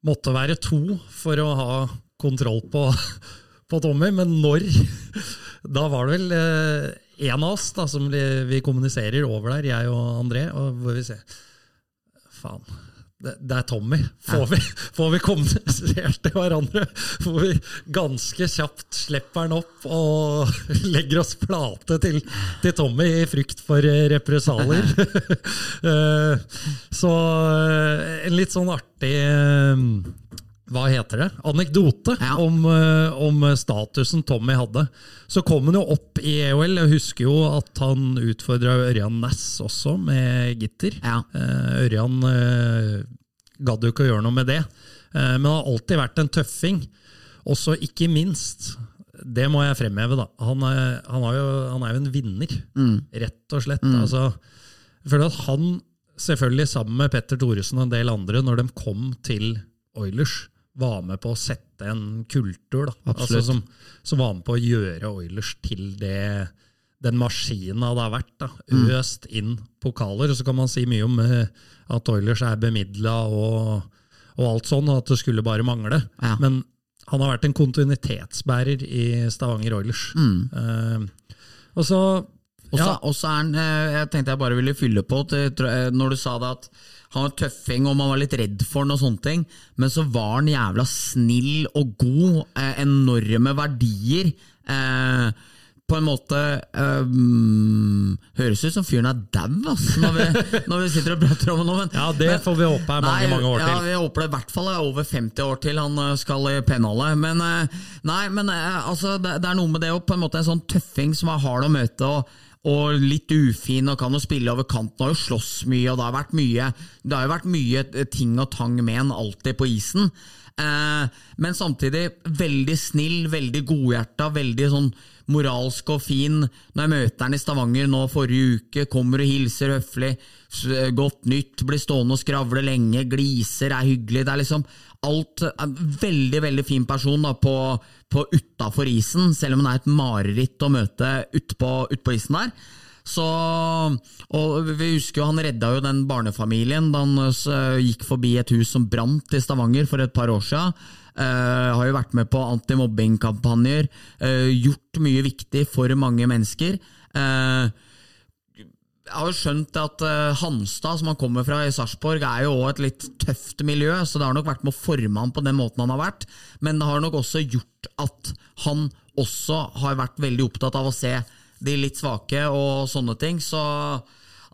måtte være to for å ha kontroll på, på Tommy, men når Da var det vel eh, en av oss da, som vi kommuniserer over der, jeg og André, og hvor vi ser Faen. Det, det er Tommy. Får, vi, får vi kommunisert til hverandre? Får vi ganske kjapt slipper han opp og legger oss flate til, til Tommy i frykt for eh, represalier? Eh, Så eh, en litt sånn artig hva heter det? Anekdote Ja. om, eh, om statusen Tommy hadde. Så kom han jo opp i EOL. Jeg husker jo at han utfordra Ørjan Næss også, med gitter. Ja. Eh, Ørjan eh, gadd jo ikke å gjøre noe med det. Men han har alltid vært en tøffing. Også ikke minst, det må jeg fremheve, da. Han er, han har jo, han er jo en vinner, rett og slett. Altså, jeg føler at han, selvfølgelig sammen med Petter Thoresen og en del andre, når de kom til Oilers, var med på å sette en kultur. Da. Altså, som, som var med på å gjøre Oilers til det, den maskinen det har vært. Da. Øst inn pokaler. Og så kan man si mye om eh, at Oilers er bemidla og, og alt sånn, og at det skulle bare mangle. Ja. Men han har vært en kontinuitetsbærer i Stavanger Oilers. Og så Og så ja, og så er han eh, Jeg tenkte jeg bare ville fylle på til, når du sa det at han var tøffing og man var litt redd for han og sånne ting, men så var han jævla snill og god. Eh, enorme verdier. Eh, på en måte eh, mm, Høres ut som fyren er dau, altså, når vi, når vi sitter og prater om det nå. Men, Ja, det får vi håpe er mange, mange år ja, til. Vi håper det i hvert fall er over 50 år til han eh, skal i pennhallet. Men, eh, nei, men altså, det, det er noe med det å på en måte en sånn tøffing som er hard å møte. og og litt ufin og kan jo spille over kanten. Har jo slåss mye, og det har vært mye Det har jo vært mye eh, ting og tang med han alltid på isen. Eh, men samtidig veldig snill, veldig godhjerta, veldig sånn moralsk og fin. Når jeg møter han i Stavanger nå forrige uke, kommer og hilser høflig. Godt nytt, blir stående og skravle lenge, gliser, er hyggelig. Det er liksom alt en Veldig, veldig fin person da, på, på utafor isen, selv om det er et mareritt å møte utpå ut på isen der. Så, og vi husker jo Han redda jo den barnefamilien da han eh, gikk forbi et hus som brant i Stavanger for et par år siden. Uh, har jo vært med på antimobbingkampanjer, uh, gjort mye viktig for mange mennesker. Eh, jeg har jo skjønt at eh, Hanstad, som han kommer fra i Sarpsborg, er jo også et litt tøft miljø, så det har nok vært med å forme han på den måten han har vært. Men det har nok også gjort at han også har vært veldig opptatt av å se de litt svake og sånne ting. Så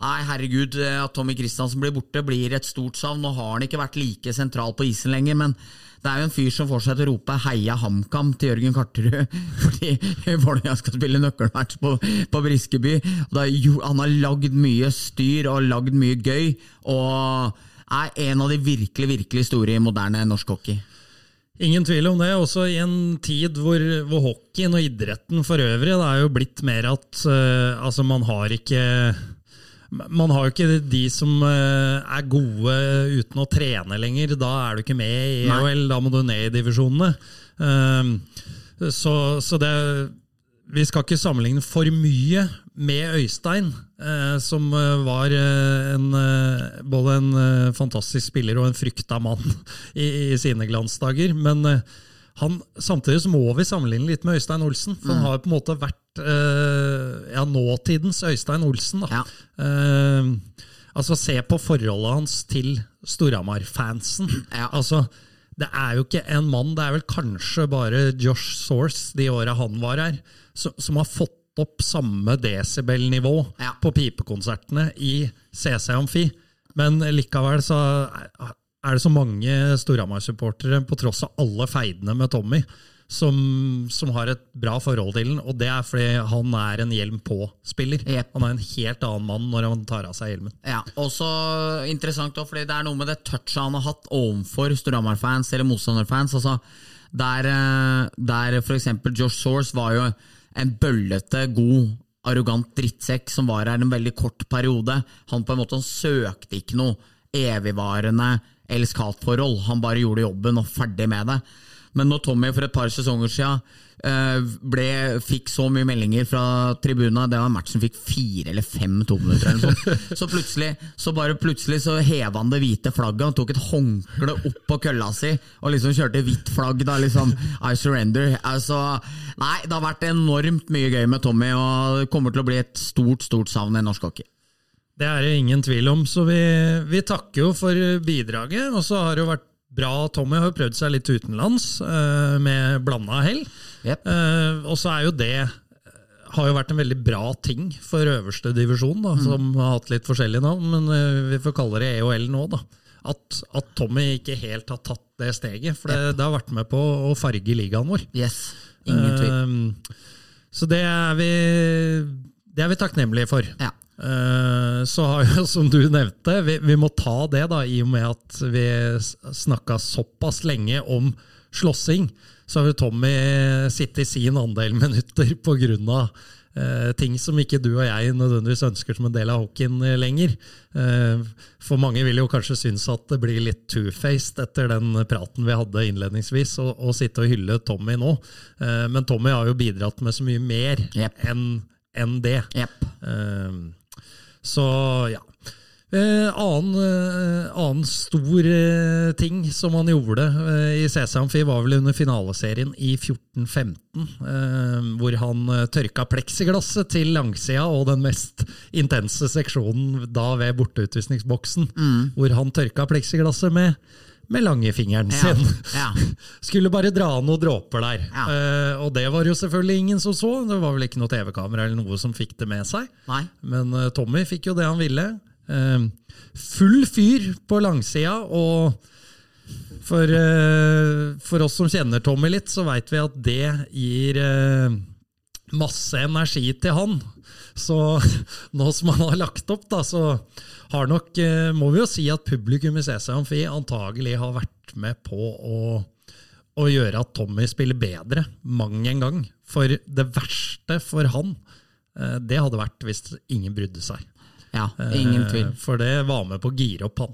nei, herregud, eh, at Tommy Kristiansen blir borte, blir et stort savn. Nå har han ikke vært like sentral på isen lenger, men det er jo en fyr som får seg til å rope 'heia HamKam' til Jørgen Karterud fordi Vålerenga skal spille nøkkelmatch på, på Briskeby. Er han har lagd mye styr og lagd mye gøy, og er en av de virkelig, virkelig store i moderne norsk hockey. Ingen tvil om det. Også i en tid hvor, hvor hockeyen og idretten for øvrig det er jo blitt mer at uh, altså man har ikke man har jo ikke de som eh, er gode uten å trene lenger. Da er du ikke med i Nei. EOL, da må du ned i divisjonene. Um, så, så det Vi skal ikke sammenligne for mye med Øystein, eh, som eh, var en, både en fantastisk spiller og en frykta mann i, i sine glansdager. Men han, samtidig så må vi sammenligne litt med Øystein Olsen, for han har på en måte vært ja, nåtidens Øystein Olsen. Da. Ja. Uh, altså Se på forholdet hans til Storhamar-fansen. Ja. Altså, det er jo ikke en mann, det er vel kanskje bare Josh Source de åra han var her, som, som har fått opp samme desibelnivå Ja. på pipekonsertene i CC Amfi. Men likevel så er det så mange Storhamar-supportere, på tross av alle feidene med Tommy, som, som har et bra forhold til den. Og det er fordi han er en hjelm på-spiller. Yep. Han er en helt annen mann når han tar av seg hjelmen. Ja, også interessant også, fordi det er noe med det touchet han har hatt overfor Storhamar-fans eller motstanderfans. Altså, Der, eh, der f.eks. Josh Source var jo en bøllete, god, arrogant drittsekk som var her en veldig kort periode. Han på en måte søkte ikke noe evigvarende elsk-hat-forhold. Han bare gjorde jobben og ferdig med det. Men når Tommy for et par sesonger siden eh, ble, fikk så mye meldinger fra tribuna, det var en match som fikk fire eller fem tominutter, eller sånt. så plutselig så bare plutselig så heva han det hvite flagget, han tok et håndkle opp på kølla si og liksom kjørte hvitt flagg. da liksom, I surrender. Altså, nei, det har vært enormt mye gøy med Tommy, og det kommer til å bli et stort, stort savn i norsk hockey. Det er det ingen tvil om, så vi, vi takker jo for bidraget. Og så har det jo vært bra. Tommy har jo prøvd seg litt utenlands, eh, med blanda hell. Yep. Eh, og så er jo det har jo vært en veldig bra ting for øverste divisjon, da, som har hatt litt forskjellige navn, men eh, vi får kalle det EOL nå. da. At, at Tommy ikke helt har tatt det steget, for det, det har vært med på å farge ligaen vår. Yes, ingen tvil. Eh, så det er vi, det er vi takknemlige for. Ja. Eh, Så har jo, som du nevnte, vi, vi må ta det, da, i og med at vi snakka såpass lenge om slåssing. Så har jo Tommy sittet i sin andel minutter på grunn av eh, ting som ikke du og jeg nødvendigvis ønsker som en del av hockeyen eh, lenger. For mange vil jo kanskje synes at det blir litt two-faced etter den praten vi hadde innledningsvis, å å sitte og hylle Tommy nå. Men Tommy har jo bidratt med så mye mer yep. enn en det. Jepp. Så ja. Eh, annen, eh, annen stor eh, ting som han gjorde eh, i CC-Amfi, var vel under finaleserien i 14-15, eh, hvor han eh, tørka pleksiglasset til langsida og den mest intense seksjonen da ved borteutvisningsboksen, hvor han tørka pleksiglasset med, med langefingeren Ja. sin. Ja. Skulle bare dra noen dråper der. Ja. Uh, og det var jo selvfølgelig ingen som så. Det var vel ikke noe TV-kamera eller noe som fikk det med seg. Nei. Men uh, Tommy fikk jo det han ville. Uh, full fyr på langsida, og for, for oss som kjenner Tommy litt, så veit vi at det gir masse energi til han. Så nå som han har lagt opp, da, så har nok, eh, må vi jo si at publikum i CC Amfi antagelig har vært med på å, å gjøre at Tommy spiller bedre mang en gang. For det verste for han, eh, det hadde vært hvis ingen brydde seg. Ja, ingen tvil. Eh, For det var med på å gire opp han.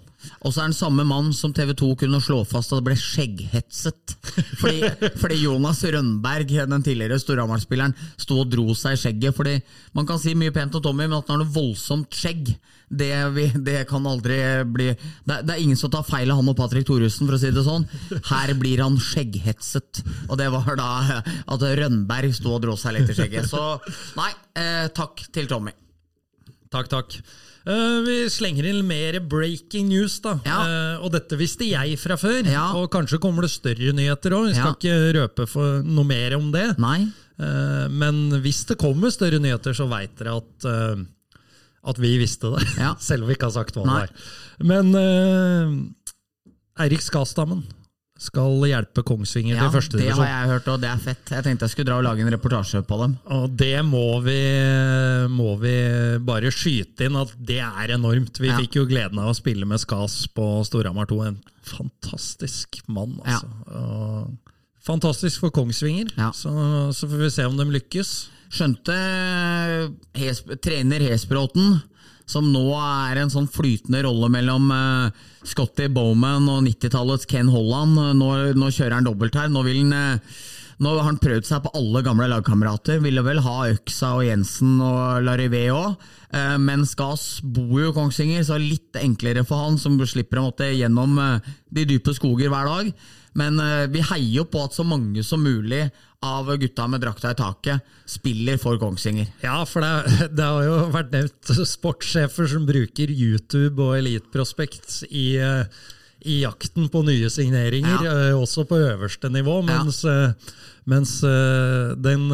Og så er den samme mann som TV 2 kunne slå fast at det ble skjegghetset. Fordi, fordi Jonas Rønberg, den tidligere Storhamar-spilleren, sto og dro seg i skjegget. Fordi Man kan si mye pent om Tommy, men at han har noe voldsomt skjegg, det, vi, det kan aldri bli det, det er ingen som tar feil av han og Patrick Thoresen, for å si det sånn. Her blir han skjegghetset. Og det var da at Rønberg sto og dro seg litt i skjegget. Så nei, eh, takk til Tommy. Takk, takk. Uh, vi slenger inn mer breaking news, da. Ja. Uh, og dette visste jeg fra før. Ja. Og kanskje kommer det større nyheter òg. Vi skal Ja. ikke røpe for noe mer om det. Eh, men hvis det kommer større nyheter, så veit dere at, at vi visste det. Ja. Selv om vi ikke har sagt hva Nei. det var. Men uh, Eirik Skastammen skal hjelpe Kongsvinger Ja, til det har jeg hørt, og det er fett. Jeg tenkte jeg skulle dra og lage en reportasje på dem. Og det må vi, må vi bare skyte inn at det er enormt. Vi Ja. fikk jo gleden av å spille med Skas på Storhamar 2. En fantastisk mann, altså. Ja. fantastisk for Kongsvinger. Så, så får vi se om de lykkes. Skjønte Hes trener Hesbråten, som nå er en sånn flytende rolle mellom uh, Scotty Bowman og 90-tallets Ken Holland. Nå, nå kjører han dobbelt her. Nå, han, eh, nå har han prøvd seg på alle gamle lagkamerater. Ville vel ha Øksa og Jensen og Larivé òg. Men Skas bor jo i Kongsvinger, så litt enklere for han, som slipper å måtte gjennom eh, de dype skoger hver dag. Men eh, vi heier jo på at så mange som mulig av gutta med drakta i taket spiller for Kongsvinger. Ja, for det, det har jo vært nevnt sportssjefer som bruker YouTube og Elite Prospect i, eh, i jakten på nye signeringer, Ja. eh, også på øverste nivå, Ja. mens, eh, mens eh, den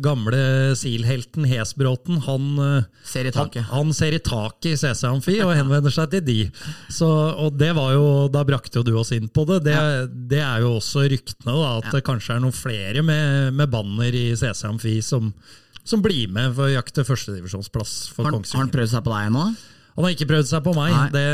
gamle SIL-helten Hesbråten, han, Ser han, han ser i taket i CC Amfi og henvender seg til de. Så, og det var jo, Da brakte jo du oss inn på det. Det, det er jo også ryktene, da, at det kanskje er noen flere med, med banner i CC Amfi som, som blir med for å jakte førstedivisjonsplass for Kongsvinger. har han prøvd seg på deg nå? Han har ikke prøvd seg på meg. Det,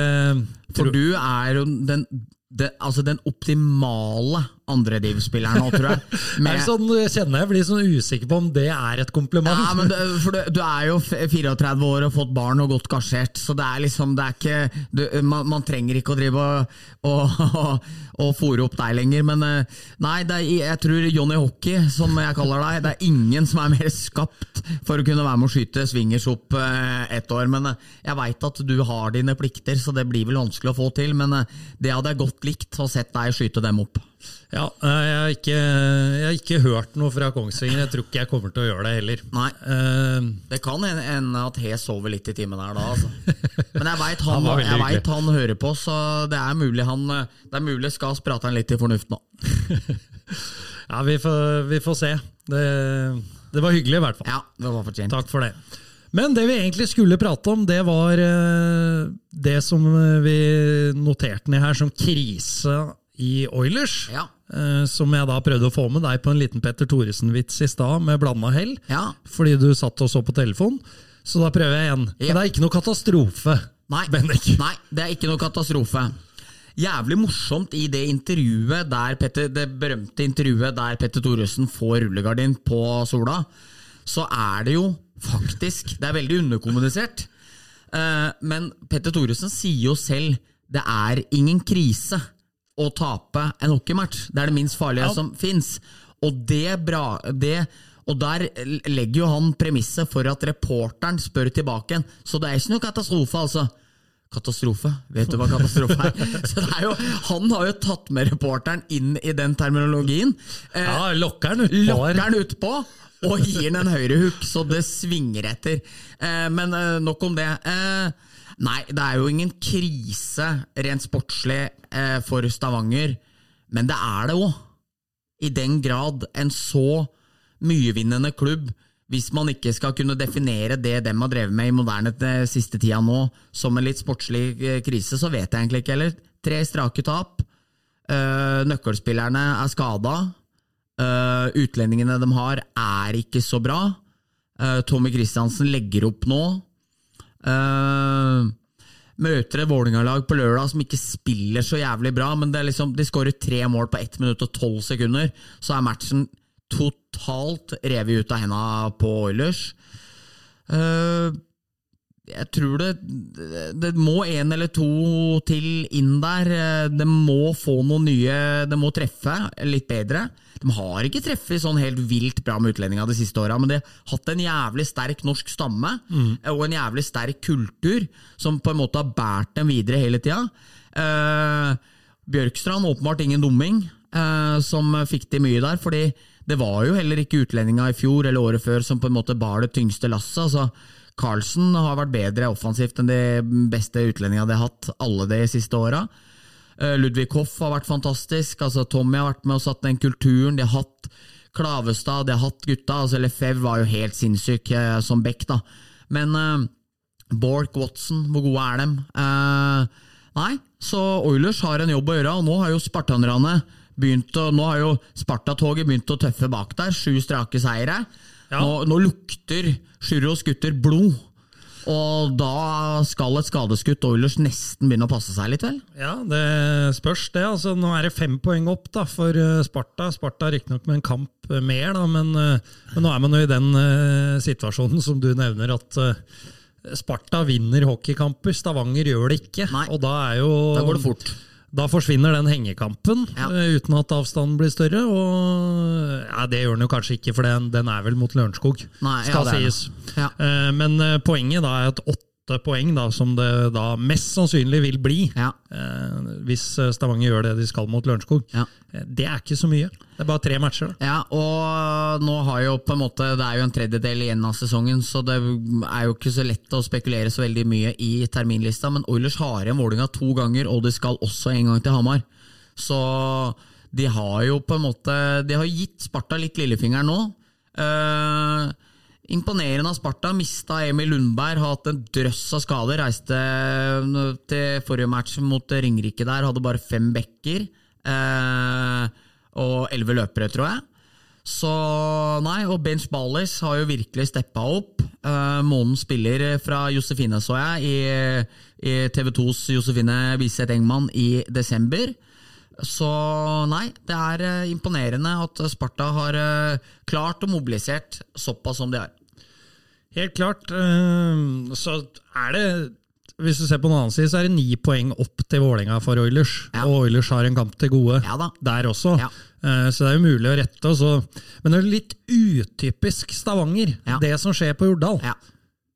For du er jo den, det, altså den optimale andrediv-spiller nå, tror jeg. Med- Jeg, sånn, jeg kjenner jeg blir sånn usikker på om det er et kompliment. Ja, men det, for du, du er jo 34 år og fått barn og godt gasjert, så det er liksom det er ikke, du, man, man trenger ikke å drive og, og, og, og fòre opp deg lenger. Men eh, nei, det er, jeg tror Johnny Hockey, som jeg kaller deg, det er ingen som er mer skapt for å kunne være med å skyte swingers opp eh, ett år. Men eh, jeg veit at du har dine plikter, så det blir vel vanskelig å få til. Men det hadde jeg godt likt å sett deg skyte dem opp. Ja, jeg har, ikke, jeg har ikke hørt noe fra Kongsvinger. Jeg tror ikke jeg kommer til å gjøre det heller. Nei. uh, Det kan hende- at He sover litt i timen her da, altså. Men jeg veit han, Han han hører på, så det er mulig han Det er mulig skal prater han litt i fornuft nå. ja, vi får, vi får se. Det, det var hyggelig i hvert fall. Ja, det var fortjent. Takk for det. Men det vi egentlig skulle prate om, det var eh, det som vi noterte ned her som krise i Oilers. Ja. Eh, Som jeg da prøvde å få med deg på en liten Petter Thoresen-vits i stad, med blanda hell. Ja. Fordi du satt og så på telefon. Så da prøver jeg igjen. Ja. Men det er ikke noe katastrofe. Nei, Bendik. nei, det er ikke noe katastrofe. Jævlig morsomt i det intervjuet der Petter, det berømte intervjuet der Petter Thoresen får rullegardin på sola, så er det jo faktisk Det er veldig underkommunisert. Eh, Men Petter Thoresen sier jo selv det er ingen krise å tape en hockeymatch. Det er det minst farlige Ja. som fins. Og det bra det, Og der legger jo han premisset for at reporteren spør tilbake igjen. Så det er ikke noe katastrofe, altså. Katastrofe? Vet du hva katastrofe er? Så det er jo, han har jo tatt med reporteren inn i den terminologien. Eh, Ja, lokker han utpå lokker utpå og gir han en høyrehook, så det svinger etter. Eh, men eh, nok om det. Eh, nei, det er jo ingen krise rent sportslig eh, for Stavanger, men det er det òg. I den grad en så myevinnende klubb hvis man ikke skal kunne definere det dem har drevet med i moderne eh, siste tida nå som en litt sportslig eh, krise, så vet jeg egentlig ikke heller. Tre strake tap. Eh, nøkkelspillerne er skada. Eh, utlendingene de har, er ikke så bra. Eh, Tommy Kristiansen legger opp nå. Eh, møter et Vålerenga-lag på lørdag som ikke spiller så jævlig bra, men liksom, de skårer tre mål på 1 minutt og 12 sekunder, så er matchen totalt revet ut av henda på Oilers. Eh, jeg tror det, det må en eller to til inn der. Det må få noen nye Det må treffe litt bedre. De har ikke treffet sånn helt vilt bra med utlendinga de siste åra, men de har hatt en jævlig sterk norsk stamme og en jævlig sterk kultur som på en måte har båret dem videre hele tida. Eh, Bjørkstrand åpenbart ingen dumming, eh, som fikk til mye der. fordi det var jo heller ikke utlendinga i fjor eller året før som på en måte bar det tyngste lasset. altså Carlsen har vært bedre offensivt enn de beste utlendingene de har hatt alle de siste åra. Eh, Ludvig Hoff har vært fantastisk. altså Tommy har vært med og satt den kulturen. De har hatt Klavestad, de har hatt gutta. altså Lefebvre var jo helt sinnssyk eh, som back, da. Men eh, Bork, Watson, hvor gode er dem? Eh, nei, så Oilers har en jobb å gjøre, og nå har jo spartanerne begynt å, nå har jo Sparta-toget begynt å tøffe bak der. Sju strake seire. Ja. Nå, nå lukter Sjuros gutter blod. Og da skal et skadeskutt Oilers nesten begynne å passe seg litt, vel? Ja, det spørs det. Altså, nå er det fem poeng opp da, for eh, Sparta. Sparta riktignok med en kamp eh, mer, da, men, eh, men nå er man jo i den uh, situasjonen som du nevner, at uh, Sparta vinner hockeykamper, Stavanger gjør det ikke. Nei. Og da er jo Da går det fort. Da forsvinner den hengekampen Ja. eh, uten at avstanden blir større. Og ja, Det gjør den jo kanskje ikke, for den, den er vel mot Lørenskog, skal sies. Ja. Eh, Men eh, poenget da er at åtte poeng, da, som det da mest sannsynlig vil bli, Ja. eh, hvis eh, Stavanger gjør det de skal mot Lørenskog, Ja. eh, det er ikke så mye. Det er bare tre matcher. da. Ja, og nå har jo på en måte Det er jo en tredjedel igjen av sesongen, så det er jo ikke så lett å spekulere så veldig mye i terminlista, men Oilers har igjen Vålerenga to ganger, og de skal også en gang til Hamar. Så de har jo på en måte De har gitt Sparta litt lillefinger nå. Eh, imponerende av Sparta. Mista Emil Lundberg, har hatt en drøss av skader. Reiste til forrige match mot Ringerike der, hadde bare fem bekker. Eh, og elleve løpere, tror jeg. Så nei, og Bench Ballis har jo virkelig steppa opp. Eh, månen spiller fra Josefine, så jeg, i, i TV 2s Josefine Wiseth Engman i desember. Så nei, det er eh, imponerende at Sparta har eh, klart og mobilisert såpass som de har. Helt klart. eh, Så er det Hvis du ser på den annen side, så er det ni poeng opp til Vålerenga for Oilers. Ja. Og Oilers har en kamp til gode Ja da. der også. Ja. Eh, Så det er jo mulig å rette. Også. Men det er litt utypisk Stavanger, det som skjer på Jordal.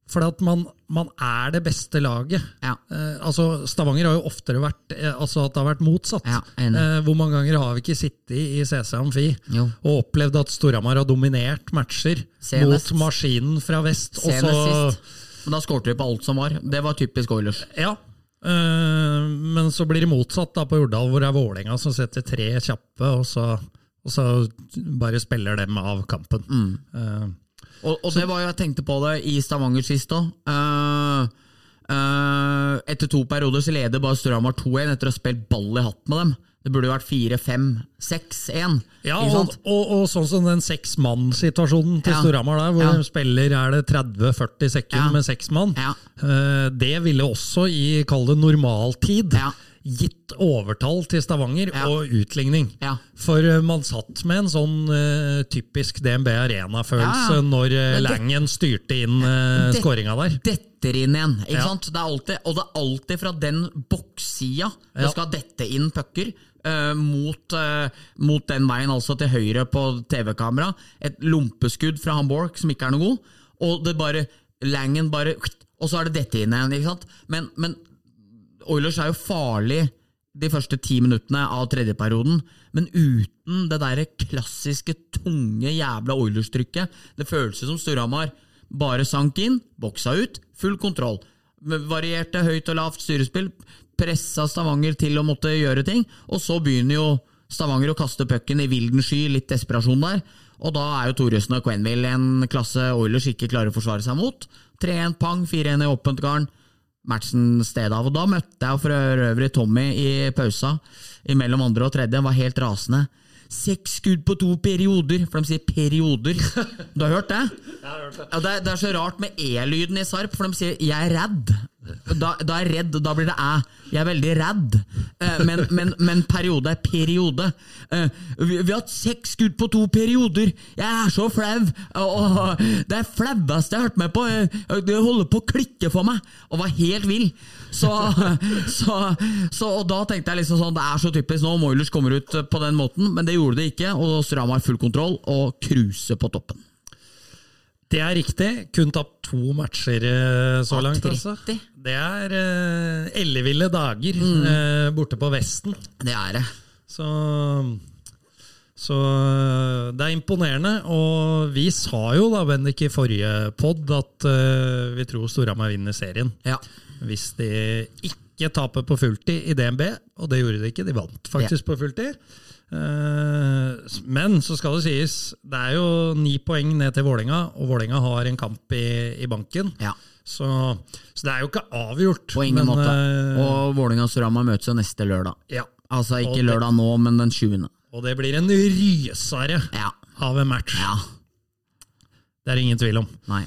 Ja. For at man, man er det beste laget. Ja. Eh, altså Stavanger har jo oftere vært eh, altså at det har vært motsatt. Ja, eh, hvor mange ganger har vi ikke sittet i CC Amfi Jo. og opplevd at Storhamar har dominert matcher Senest. mot maskinen fra vest? og så-. Men da skåret de på alt som var. Det var typisk Oilers. Ja. eh, men så blir det motsatt da på Jordal, hvor det er Vålerenga som setter tre kjappe, og så, og så bare spiller dem av kampen. Mm. Og, og det var jo, jeg tenkte på det i Stavanger sist òg. etter to perioder så leder bare Storhamar 2-1 etter å ha spilt ball i hatt med dem. Det burde jo vært 4-5-6-1. Ja, og, og, og sånn som den seksmann-situasjonen til Ja. Storhamar der, hvor Ja. de spiller er det 30-40 sekunder Ja. med seks mann. Ja. Eh, Det ville også i, kall det normaltid, Ja. Gitt overtall til Stavanger Ja. og utligning. Ja. For eh, man satt med en sånn uh, typisk DNB Arena-følelse Ja, når uh, Langen styrte inn uh, Det- skåringa der. detter inn igjen. Ikke sant? Det alltid, og det er alltid fra den bokssida det skal dette inn pucker. Uh, mot, uh, mot den veien, altså til høyre på TV-kamera. Et lompeskudd fra Hamburg som ikke er noe god. Og det bare Langen bare Og så er det dette inn igjen. ikke sant? Men, men Oilers er jo farlig de første ti minuttene av tredjeperioden, men uten det der klassiske, tunge, jævla Oilers-trykket. Det føles som Storhamar bare sank inn, boksa ut, full kontroll. Varierte høyt og lavt styrespill, pressa Stavanger til å måtte gjøre ting, og så begynner jo Stavanger å kaste pucken i vilden sky, litt desperasjon der. Og da er jo Thoresen og Quenville en klasse Oilers ikke klarer å forsvare seg mot. 3-1 pang, 4-1 i åpent garn matchen sted av. Og da møtte jeg for øvrig Tommy i pausa mellom andre og tredje. Han var helt rasende. Seks skudd på to perioder, for de sier perioder. Du har hørt det? Ja, det, er, det er så rart med e-lyden i Sarp, for de sier 'jeg er redd'. Da, da er redd, da blir det æ. Jeg er veldig redd. Eh, men, men, men periode er periode. Eh, vi, vi har hatt seks skudd på to perioder. Jeg er så flau. Det er flaueste jeg har hørt med på. Eh, Det holder på å klikke for meg. Og var helt vill. Så, så, så og da tenkte jeg liksom sånn Det er så typisk nå Moilers kommer ut på den måten, men det gjorde det ikke. Og Stram har full kontroll og cruiser på toppen. Det er riktig. Kun tapt to matcher eh, så langt. Altså. Det er uh, elleville dager Mm. uh, borte på Vesten. Det er det. Så, så det er imponerende. Og vi sa jo da, Bendik, i forrige pod at uh, vi tror Storhamar vinner serien. Ja. Hvis de ikke taper på fulltid i DNB, og det gjorde de ikke, de vant faktisk på fulltid. Eh, Men så skal det sies, det er jo ni poeng ned til Vålinga, og Vålinga har en kamp i, i banken. ja. Så, så det er jo ikke avgjort. På ingen men, måte. eh, Og Vålerenga og Storhamar møtes jo neste lørdag. ja, Altså ikke det- lørdag nå, men den 20. og det blir en rysare Ja. av en match. ja. Det er ingen tvil om. Nei.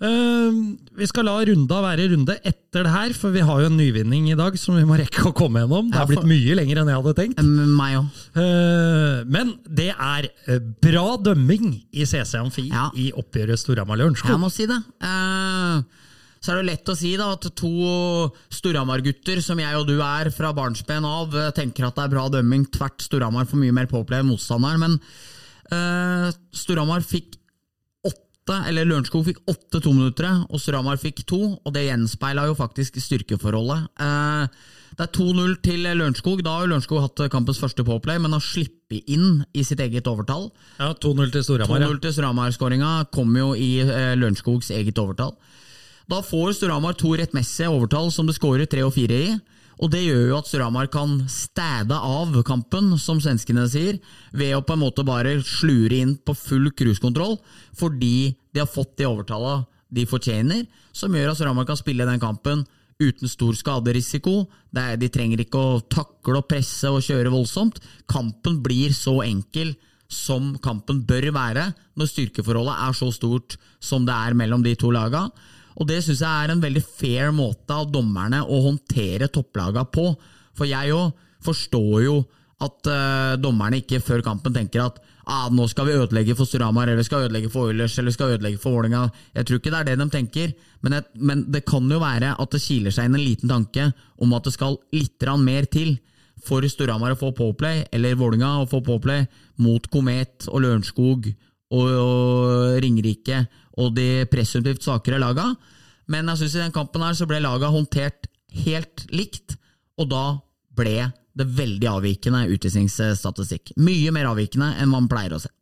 Eh, vi skal la runda være runde etter det her, for vi har jo en nyvinning i dag som vi må rekke å komme gjennom. Det har blitt mye lenger enn jeg hadde tenkt. Mm, Meg òg. Eh, men det er eh, bra dømming i CC Amfi Ja. i oppgjøret Storhamar Jeg må si det. Eh, så er det lett å si da at to Storhamar-gutter, som jeg og du er fra barnsben av, eh, tenker at det er bra dømming. Tvert Storhamar får mye mer påpleve motstanderen. Men uh, Storhamar fikk åtte, eller Lørenskog fikk åtte tominuttere, og Stramar fikk to. Og det gjenspeila jo faktisk styrkeforholdet. Eh, det er 2-0 til Lørenskog. Da har jo Lørenskog hatt kampens første påplay, men har sluppet inn i sitt eget overtall. Ja, 2-0 til Storhamar. 2-0 til Storhamar-skåringa kom jo i eh, Lørenskogs eget overtall. Da får Storhamar to rettmessige overtall som det skårer tre og fire i. Og det gjør jo at Storhamar kan stæde av kampen, som svenskene sier, ved å på en måte bare slure inn på full cruisekontroll, fordi de har fått de overtallene de fortjener, som gjør at Storhamar kan spille den kampen uten stor skaderisiko. Er, de trenger ikke å takle og presse og kjøre voldsomt. Kampen blir så enkel som kampen bør være når styrkeforholdet er så stort som det er mellom de to laga. Og det syns jeg er en veldig fair måte av dommerne å håndtere topplaga på. For jeg òg forstår jo At uh, dommerne ikke før kampen tenker at ah, nå skal vi ødelegge for Storhamar, eller skal ødelegge for Oilers, eller skal ødelegge for Vålerenga. Jeg tror ikke det er det de tenker, men, et, men det kan jo være at det kiler seg inn en liten tanke om at det skal litt mer til for Storhamar å få påplay, eller Vålerenga å få påplay, mot Komet og Lørenskog og, og Ringerike og de presumptivt svakere laga. Men jeg synes i den kampen her så ble laga håndtert helt likt, og da ble det veldig avvikende utvisningsstatistikk. Mye mer avvikende enn man pleier å se.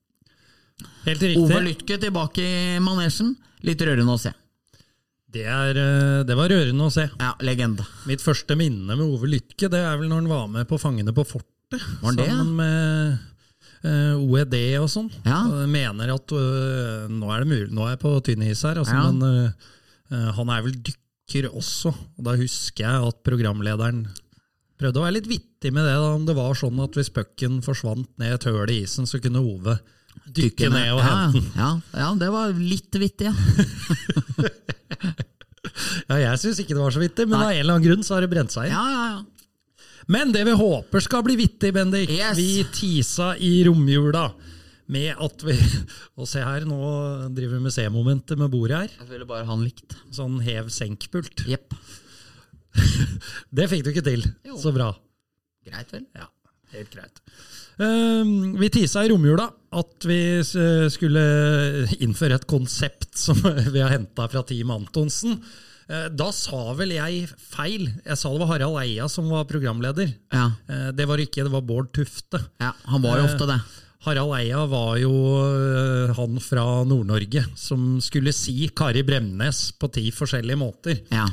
Helt riktig. Ove. Lytke tilbake i manesjen. Litt rørende å se. Det, er, eh, det var rørende å se. Ja, legende. Mitt første minne med Ove Lytke det er vel når han var med på Fangene på fortet. Var det, sammen med OED og sånn. Ja. Og mener at øh, nå er det mulig, nå er jeg på tynn is her, altså, Ja. men han er vel dykker også. Og da husker jeg at programlederen prøvde å være litt vittig med det. da, Om det var sånn at hvis pucken forsvant ned et høl i isen, så kunne Ove dykke ned og ja, hente den. ja, ja, det var litt vittig, ja. Ja, jeg syns ikke det var så vittig, men av en eller annen grunn så har det brent seg inn. Ja, ja, ja. Men det vi håper skal bli vittig, Bendik Yes. Vi tisa i romjula med at vi Og se her, nå driver vi med C-momentet med bordet her. Jeg ville bare han likt. Sånn hev-senk-pult. Yep. Det fikk du ikke til. Jo. Så bra. Greit, vel? Ja, helt greit. Ehm, vi tisa i romjula at vi s- skulle innføre et konsept som vi har henta fra Team Antonsen. Eh, Da sa vel jeg feil. Jeg sa det var Harald Eia som var programleder. Ja. Eh, Det var ikke, det var Bård Tufte. ja. Han var jo ofte det. Harald Eia var jo han fra Nord-Norge som skulle si Kari Bremnes på ti forskjellige måter. Ja.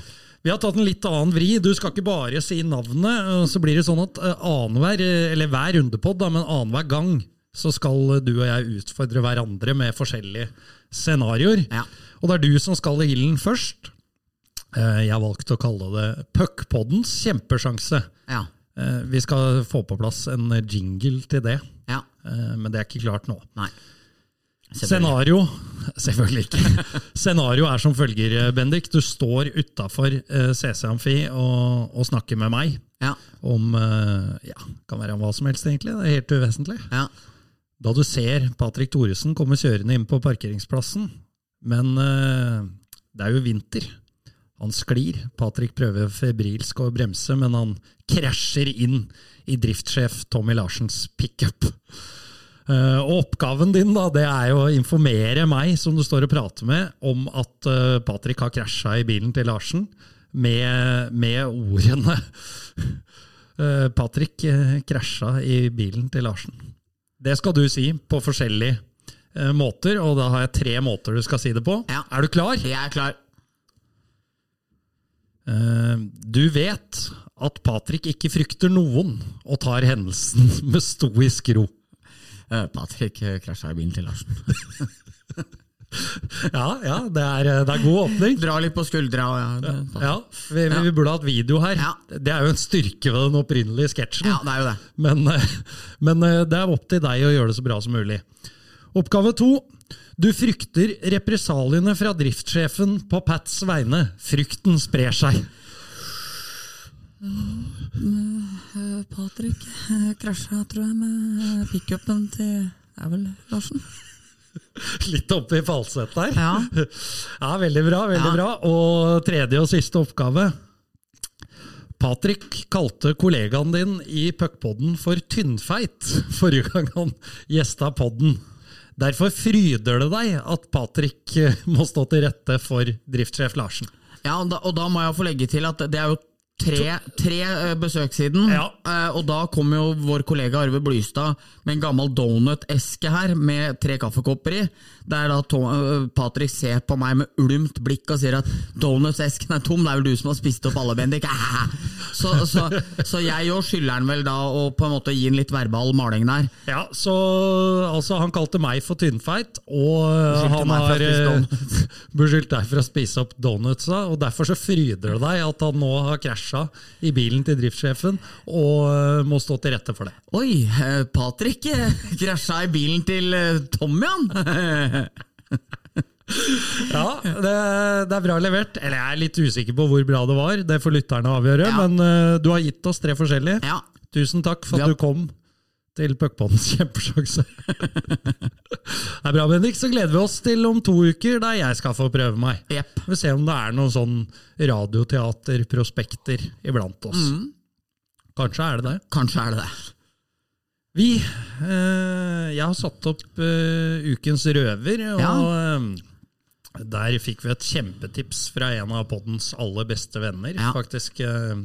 Vi har tatt en litt annen vri. Du skal ikke bare si navnet. Så blir det sånn at annenhver, eller hver rundepod, da, men annenhver gang så skal du og jeg utfordre hverandre med forskjellige scenarioer. Ja. Og det er du som skal i ilden først. Eh, Jeg har valgt å kalle det Puckpoddens kjempesjanse. Ja. Eh, Vi skal få på plass en jingle til det. ja. Eh, men det er ikke klart nå. Nei. Scenario Selvfølgelig ikke. Scenario er som følger, Bendik. Du står utafor CC Amfi og, og snakker med meg Ja. om Ja, kan være om hva som helst, egentlig. Det er helt uvesentlig. Ja. Da du ser Patrick Thoresen komme kjørende inn på parkeringsplassen, men det er jo vinter. Han sklir. Patrick prøver febrilsk å bremse, men han krasjer inn i driftssjef Tommy Larsens pickup. Uh, og oppgaven din da, det er jo å informere meg, som du står og prater med, om at uh, Patrick har krasja i bilen til Larsen, med, med ordene uh, Patrick krasja i bilen til Larsen. Det skal du si på forskjellige måter, og da har jeg tre måter du skal si det på. Ja. Er du klar? Jeg er klar. Eh, du vet at Patrick ikke frykter noen, og tar hendelsen med stoisk ro. Eh, Patrick eh, krasja i bilen til Larsen. Ja, ja, det er, det er god åpning. Dra litt på skuldra. Ja, det, Ja, vi, vi burde hatt video her. Ja. Det er jo en styrke ved den opprinnelige sketsjen. ja, det er jo det. Men, men det er opp til deg å gjøre det så bra som mulig. Oppgave to. Du frykter represaliene fra driftssjefen på Pats vegne. Frykten sprer seg. Patrick krasja, tror jeg, med pickupen til Det er vel Larsen? Litt oppe i falsett der. Ja. Ja, veldig bra. veldig Ja. bra. Og tredje og siste oppgave. Patrick kalte kollegaen din i puckpodden for tynnfeit forrige gang han gjesta podden. Derfor fryder det deg at Patrick eh, må stå til rette for driftssjef Larsen. Ja, og da, og da må jeg få legge til at det er jo tre, tre eh, besøk siden. Ja. eh, og da kom jo vår kollega Arve Blystad med en gammel donut-eske her med tre kaffekopper i. Der da Tom, eh, Patrick ser på meg med ulmt blikk og sier at donuts-esken er tom, det er vel du som har spist opp alle, Bendik. Så, så, så jeg òg skylder han vel da å på en måte gi en litt verbal maling der. Ja, så altså, Han kalte meg for tynnfeit, og Beskyldte han har beskyldt deg for å spise opp donutsa. og Derfor så fryder det deg at han nå har krasja i bilen til driftssjefen og eh, må stå til rette for det. Oi, eh, Patrick eh, krasja i bilen til Tommy, han! Ja, det, det er bra levert. Eller jeg er litt usikker på hvor bra det var. Det får lytterne avgjøre. Ja. Men uh, du har gitt oss tre forskjellige. ja. Tusen takk for at har- du kom til puckpoddens kjempesjanse. det er bra, Bendik. Så gleder vi oss til om to uker, der jeg skal få prøve meg. Yep. Vi se om det er noen sånn radioteaterprospekter iblant oss. Kanskje er det det. Kanskje er det det. Vi eh, Jeg har satt opp eh, ukens røver, og eh, der fikk vi et kjempetips fra en av poddens aller beste venner. Ja. Faktisk eh,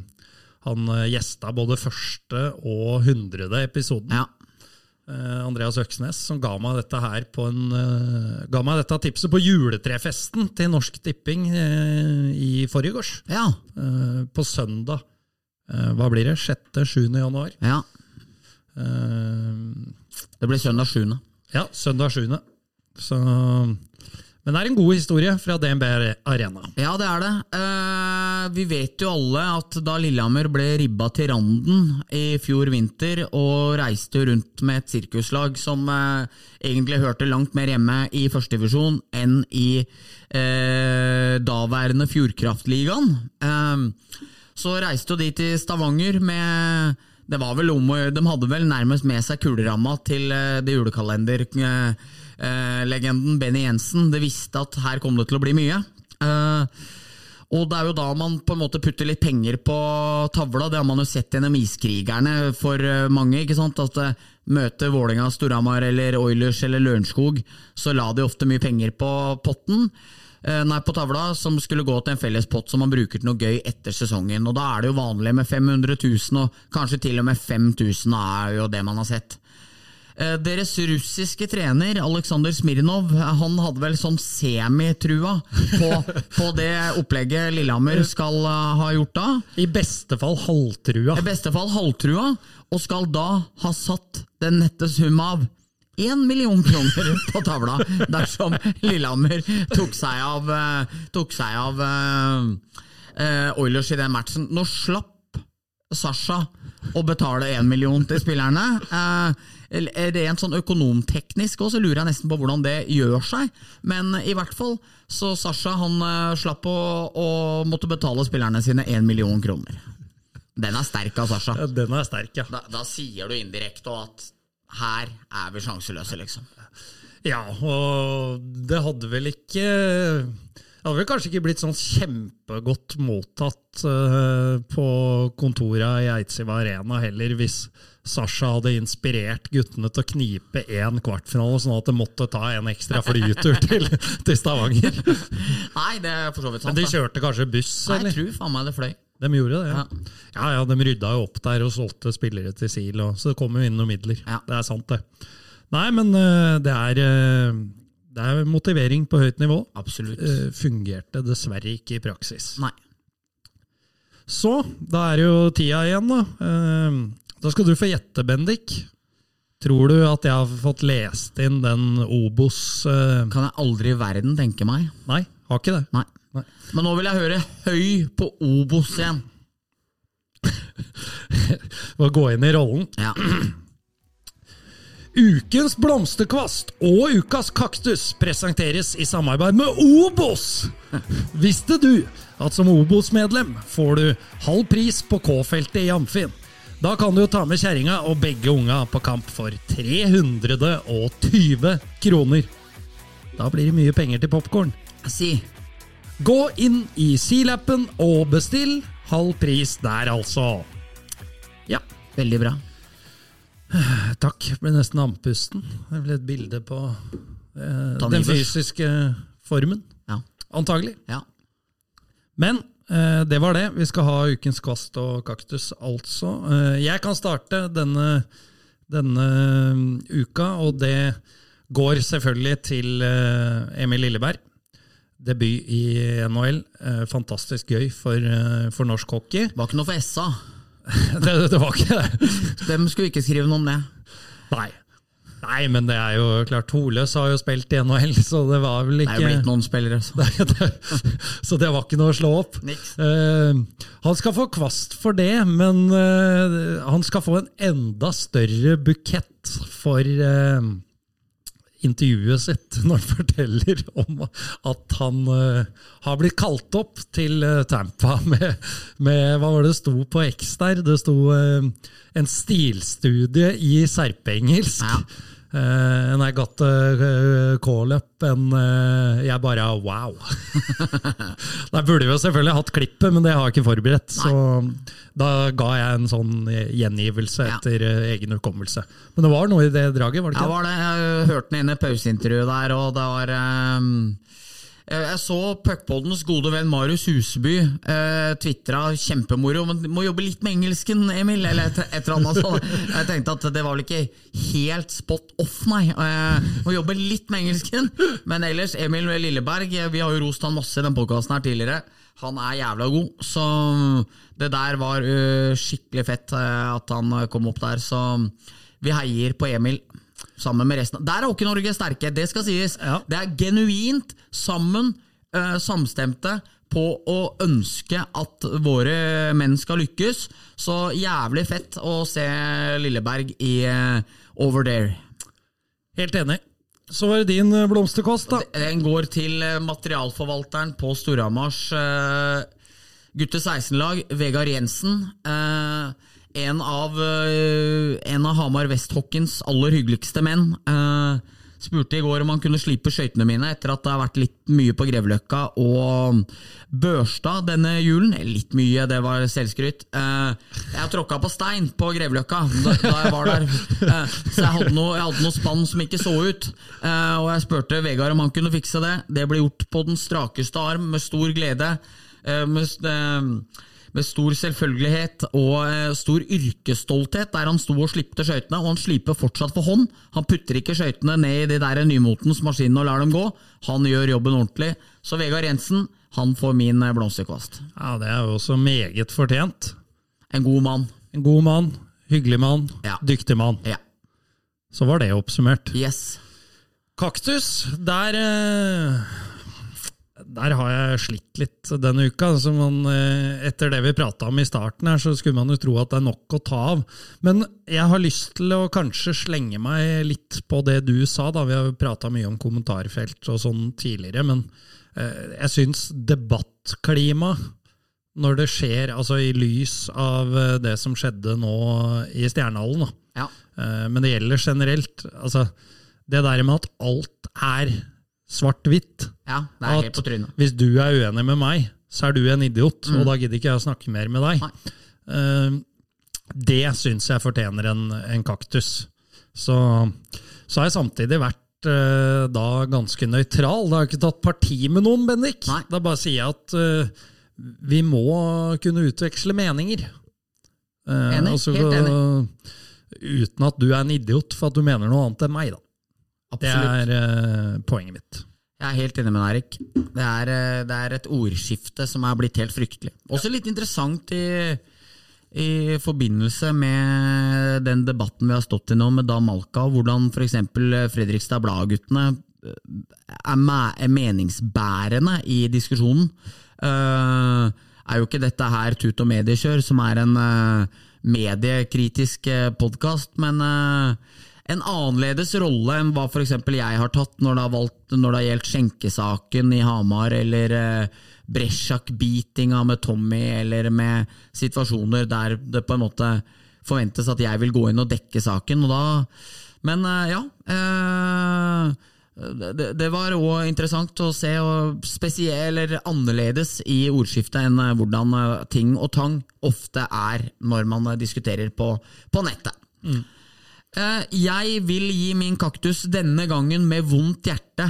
Han eh, gjesta både første og hundrede episoden. Ja. Eh, Andreas Øksnes, som ga meg dette her på en eh, Ga meg dette tipset på juletrefesten til Norsk Tipping i forrige gårs. Ja. På søndag. Hva blir det? 6.-7. januar. ja. Det blir søndag 7. Ja, søndag 7. Så, men det er en god historie fra DNB Arena. Ja, det er det. Eh, vi vet jo alle at da Lillehammer ble ribba til randen i fjor vinter, og reiste rundt med et sirkuslag som eh, egentlig hørte langt mer hjemme i førstedivisjon enn i eh, daværende Fjordkraftligaen, eh, så reiste jo de til Stavanger med det var vel om, De hadde vel nærmest med seg kuleramma til eh, det julekalenderlegenden eh, legenden Benny Jensen. Det visste at her kom det til å bli mye. Eh, og det er jo da man på en måte putter litt penger på tavla. Det har man jo sett gjennom Iskrigerne for eh, mange. ikke sant? At Møter Vålinga, Storhamar eller Oilers eller Lørenskog, så la de ofte mye penger på potten. Nei, på tavla, som skulle gå til en felles pott som man bruker til noe gøy etter sesongen. Og Da er det jo vanlig med 500 000, og kanskje til og med 5000 er jo det man har sett. Eh, Deres russiske trener, Aleksandr Smirnov, han hadde vel sånn semitrua på, på det opplegget Lillehammer skal eh, ha gjort da. I beste fall halvtrua. I beste fall halvtrua, og skal da ha satt den nette sum av én million kroner på tavla dersom Lillehammer tok seg av, eh, tok seg av eh, eh, Oilers i den matchen. Nå slapp Sasha å betale én million til spillerne. Eh, Rent sånn økonomteknisk òg, så lurer jeg nesten på hvordan det gjør seg. Men i hvert fall, så Sasha han eh, slapp å, å måtte betale spillerne sine én million kroner. Den er sterk av Sasha. Ja, Den er sterk, ja. Da, da sier du indirekte at her er vi sjanseløse, liksom. Ja, og det hadde vel ikke Det hadde vel kanskje ikke blitt sånn kjempegodt mottatt uh, på kontora i Eidsiva Arena heller, hvis Sasha hadde inspirert guttene til å knipe én kvartfinale, sånn at de måtte ta en ekstra flytur til, til Stavanger. Nei, det er for så vidt sant. Men de kjørte kanskje buss, Nei, jeg tror faen meg det fløy. De gjorde det, ja. Ja. Ja, ja, de rydda jo opp der og solgte spillere til SIL, og, så det kom jo inn noen midler. Ja. Det er sant, det. Nei, men eh, det er, eh, det er motivering på høyt nivå. Absolutt. Eh, fungerte dessverre ikke i praksis. Nei. Så, da er det jo tida igjen, da. Da skal du få gjette, Bendik. Tror du at jeg har fått lest inn den Obos uh... Kan jeg aldri i verden tenke meg. Nei, har ikke det. Nei. Nei. Men nå vil jeg høre høy på Obos igjen. Må gå inn i rollen. Ja. Ukens blomsterkvast og ukas kaktus presenteres i samarbeid med Obos! Visste du at som Obos-medlem får du halv pris på K-feltet i Amfin? Da kan du jo ta med kjerringa og begge unga på kamp for 320 kroner. Da blir det mye penger til popkorn. Si. Gå inn i Silappen og bestill. Halv pris der, altså. Ja. Veldig bra. Takk. Jeg ble nesten andpusten. Det ble et bilde på eh, den fysiske formen. Ja. Antagelig. ja. Men det var det. Vi skal ha ukens kvast og kaktus, altså. Eh, jeg kan starte denne, denne mm, uka, og det går selvfølgelig til eh, Emil Lilleberg. Debut i NHL. Eh, fantastisk gøy for, eh, for norsk hockey. Det Var ikke noe for SA. det, det var ikke det. Dem skulle ikke skrive noe om det. Nei. Nei, men det er jo klart Holøs har jo spilt i NHL, så det var vel ikke Det er jo blitt noen spillere. Så. Så det var ikke noe å slå opp. Eh, han skal få kvast for det, men uh, han skal få en enda større bukett for eh, intervjuet sitt når han forteller om at han uh, har blitt kalt opp til uh, Tampa med, med Hva var det det sto på X der? Det sto uh, en stilstudie i serpeengelsk. Ja. A call up, and eh, jeg bare wow. Der burde vi jo selvfølgelig hatt klippet, men det har jeg ikke forberedt. Så da ga jeg en sånn gjengivelse etter ja. egen hukommelse. Men det var noe i det draget, var det Ja, var det. Jeg hørte den inn i pauseintervjuet der, og det var ehm, jeg jeg så Puckpoddens gode venn Marius Huseby eh, tvitra kjempemoro, men må jobbe litt med engelsken, Emil, eller et, eller annet sånt. Jeg tenkte at det var vel ikke helt spot off, nei. Eh, må jobbe litt med engelsken. Men ellers, Emil Lilleberg, eh, vi har jo rost han masse i den podkasten her tidligere. Han er jævla god, så det der var uh, skikkelig fett uh, at han eh, kom opp der. Så vi heier på Emil. Sammen med resten. Der er Hockey Norge sterke, det skal sies. Ja. Det er genuint sammen, uh, samstemte på å ønske at våre menn skal lykkes. Så jævlig fett å se Lilleberg i uh, Over There. Helt enig. Så var det din eh, blomsterkost, da. Den går til materialforvalteren på Storhamars uh, gutte 16-lag, Vegard Jensen. Eh, en av, eh, en av Hamar Westhockeys aller hyggeligste menn. Eh, spurte i går om han kunne slipe skøytene mine etter at det har vært litt mye på Grevløkka og Børstad denne julen. Eh, Litt mye, det var selvskryt. Jeg tråkka på stein på Grevløkka da, jeg var der. Så jeg hadde, noe, jeg hadde noe spann som ikke så ut. Og jeg spurte Vegard om han kunne fikse det. Det ble gjort på den strakeste arm, med stor glede. Med, med stor selvfølgelighet og eh, stor yrkesstolthet, der han sto og slipte skøytene. Og han sliper fortsatt for hånd. Han putter ikke skøytene ned i de der nymotens maskinene og lar dem gå. Han gjør jobben ordentlig. Så Vegard Jensen, han får min eh, blomsterkvast. Ja, Det er jo også meget fortjent. En god mann. En god mann, hyggelig mann, Ja. dyktig mann. Ja. Så var det oppsummert. Yes. Kaktus, der eh, Der har jeg slitt litt denne uka. Altså man, eh, etter det vi prata om i starten, her, så skulle man jo tro at det er nok å ta av. Men jeg har lyst til å kanskje slenge meg litt på det du sa. da Vi har prata mye om kommentarfelt og sånn tidligere, men eh, jeg syns debattklima når det skjer, altså i lys av eh, det som skjedde nå i Stjernehallen, da. Ja. Men det gjelder generelt. Altså, det der med at alt er svart-hvitt ja, det er helt på trynet. Hvis du er uenig med meg, så er du en idiot, og da gidder ikke jeg å snakke mer med deg. Eh, Det syns jeg fortjener en, en kaktus. Så, så har jeg samtidig vært uh, da ganske nøytral. Da har jeg ikke tatt parti med noen, Bendik. Nei. Da bare sier jeg at uh, vi må kunne utveksle meninger. Eh, Enig, Altså, Helt enig. Uten at du er en idiot for at du mener noe annet enn meg, da. Det er uh, poenget mitt. Jeg er helt enig med Erik. Det er, eh, det er et ordskifte som er blitt helt fryktelig. Også litt interessant i, i forbindelse med den debatten vi har stått i nå med Dan Malka, hvordan f.eks. Fredrikstad Blad-guttene eh, er, meningsbærende i diskusjonen. Uh, er jo ikke dette her Tut og mediekjør, som er en uh, mediekritisk podkast, men eh, en annerledes rolle enn hva f.eks. jeg har tatt når det har, valgt, når det har gjeldt skjenkesaken i Hamar, eller eh, Bresjak-beatinga med Tommy, eller med situasjoner der det på en måte forventes at jeg vil gå inn og dekke saken. Og da, men eh, ja. Eh, det, det var òg interessant å se, og spesielt eller annerledes i ordskiftet enn eh, hvordan eh, ting og tang ofte er når man eh, diskuterer på, på nettet. Eh, Jeg vil gi min kaktus denne gangen med vondt hjerte,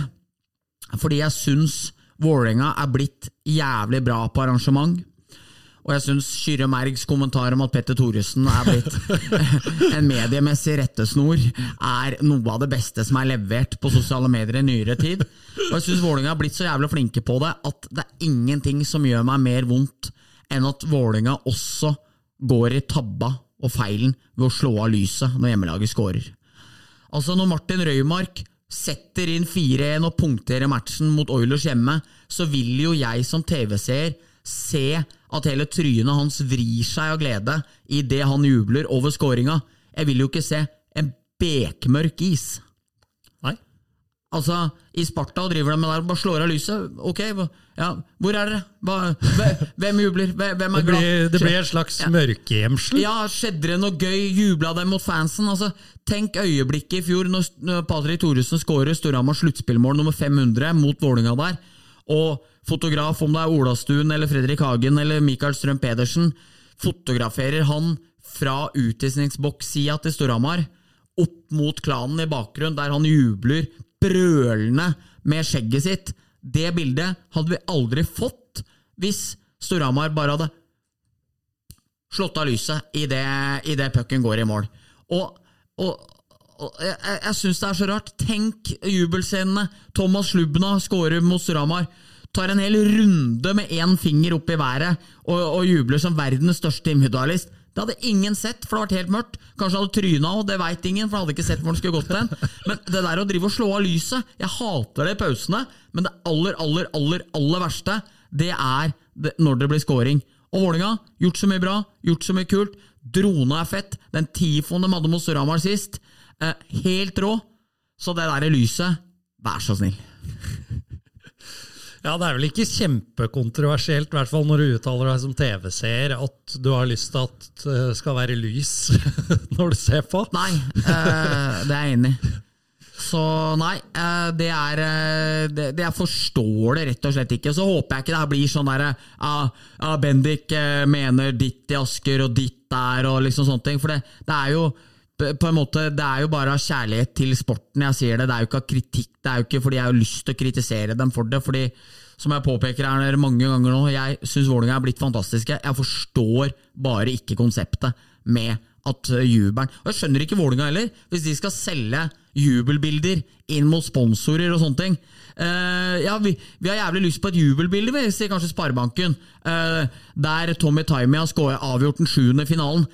fordi jeg syns Vålerenga er blitt jævlig bra på arrangement. Og jeg syns Kyrre Mergs kommentar om at Petter Thoresen er blitt en mediemessig rettesnor, er noe av det beste som er levert på sosiale medier i nyere tid. Og jeg syns Vålerenga er blitt så jævlig flinke på det at det er ingenting som gjør meg mer vondt enn at Vålerenga også går i tabba og feilen ved å slå av lyset når hjemmelaget scorer. Altså Når Martin Røymark setter inn 4-1 og punkterer matchen mot Oilers hjemme, så vil jo jeg som TV-seer se at hele trynet hans vrir seg av glede idet han jubler over scoringa. Jeg vil jo ikke se en bekmørk is. Altså, I Sparta driver de med der, bare slår av lyset. Ok, ja, hvor er dere? Hva, hvem jubler? Hvem er glad? det blir et slags Ja. mørkegjemsel. Ja, skjedde det noe gøy? Jubla de mot fansen? Altså, tenk øyeblikket i fjor når Patrick Thoresen skårer Storhamar sluttspillmål nummer 500 mot Vålinga der, og fotograf, om det er Olastuen eller Fredrik Hagen eller Mikael Strøm Pedersen, fotograferer han fra utvisningsbokssida til Storhamar opp mot klanen i bakgrunnen, der han jubler brølende med skjegget sitt. Det bildet hadde vi aldri fått hvis Storhamar bare hadde slått av lyset idet i pucken går i mål. Og, og, og jeg, jeg- syns det er så rart. Tenk jubelscenene. Thomas Slubna scorer mot Storhamar. Tar en hel runde med én finger opp i været og, og jubler som verdens største individualist. Det hadde ingen sett, for det hadde vært helt mørkt. Kanskje hadde tryna òg, det veit ingen, for han hadde ikke sett hvor han skulle gått hen. Men det der å drive og slå av lyset Jeg hater det i pausene, men det aller, aller, aller, aller verste, det er det, når det blir scoring. Og Vålinga, gjort så mye bra, gjort så mye kult. Drona er fett. Den tifoen de hadde mot Storhamar sist, eh, helt rå. Så det der lyset, vær så snill. Ja, Det er vel ikke kjempekontroversielt, i hvert fall når du uttaler deg som TV-seer, at du har lyst til at det skal være lys når du ser på. Nei, eh, det er jeg enig i. Så nei, eh, det er eh, det, Jeg forstår det rett og slett ikke. Så håper jeg ikke det her blir sånn derre ah, ah, Bendik eh, mener ditt i Asker og ditt der, og liksom sånne ting. For det, det er jo på en måte, det er jo bare av kjærlighet til sporten jeg sier det. Det er jo ikke av kritikk. Det er jo ikke fordi jeg har lyst til å kritisere dem for det. fordi som jeg påpeker her mange ganger nå, jeg syns Vålerenga er blitt fantastiske. Jeg forstår bare ikke konseptet med at uh, jubelen Og jeg skjønner ikke Vålerenga heller, hvis de skal selge jubelbilder inn mot sponsorer og sånne ting. Uh, ja, vi, vi har jævlig lyst på et jubelbilde, Sier kanskje Sparebanken, uh, der Tommy Timey har avgjort den sjuende finalen.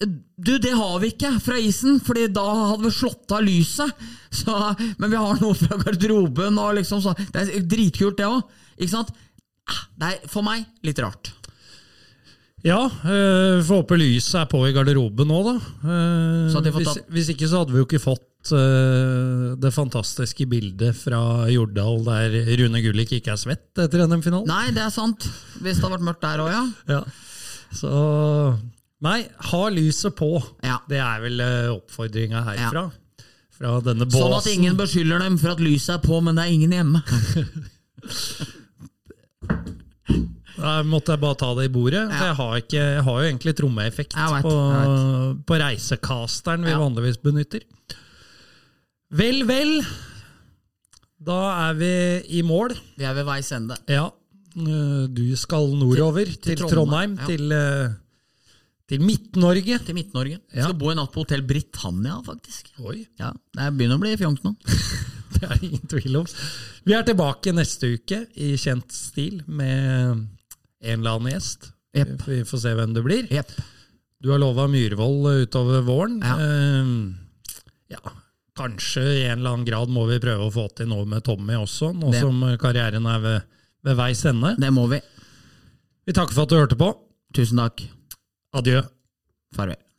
Du, det har vi ikke fra isen, Fordi da hadde vi slått av lyset. Så, men vi har noe fra garderoben. Og liksom så. Det er dritkult, det òg. Ah, Det er for meg litt rart. Ja, øh, får håpe lyset er på i garderoben nå, da. Eh, Så at hvis, hvis ikke så hadde vi jo ikke fått øh, det fantastiske bildet fra Jordal der Rune Gullik ikke er svett etter NM-finalen. Nei, det er sant. Hvis det hadde vært mørkt der òg, ja. Ja. Så Nei, ha lyset på. Ja. Det er vel uh, oppfordringa herfra. Fra denne båsen. Sånn at ingen beskylder dem for at lyset er på, men det er ingen hjemme. Da måtte jeg bare ta det i bordet. Ja. Jeg, har ikke, jeg har jo egentlig trommeeffekt Jeg vet, på, på reisecasteren vi Ja. vanligvis benytter. Vel, vel. Da er vi i mål. Vi er ved veis ende. Ja. eh, Du skal nordover, til, til Trondheim, Trondheim, ja. til, eh, til Midt-Norge. Til Midt-Norge. Ja. Skal bo i natt på Hotell Britannia, faktisk. Oi, Ja, Det begynner å bli fjongt nå. det er ingen tvil om. Vi er tilbake neste uke i kjent stil med en eller annen gjest. Yep. Vi får se hvem det blir. Yep. Du har lova Myhrvold utover våren. Ja. Uh, ja, kanskje i en eller annen grad må vi prøve å få til noe med Tommy også, nå Det- som karrieren er ved, ved veis ende. Det må vi. Vi takker for at du hørte på. Tusen takk. Adjø. Farvel.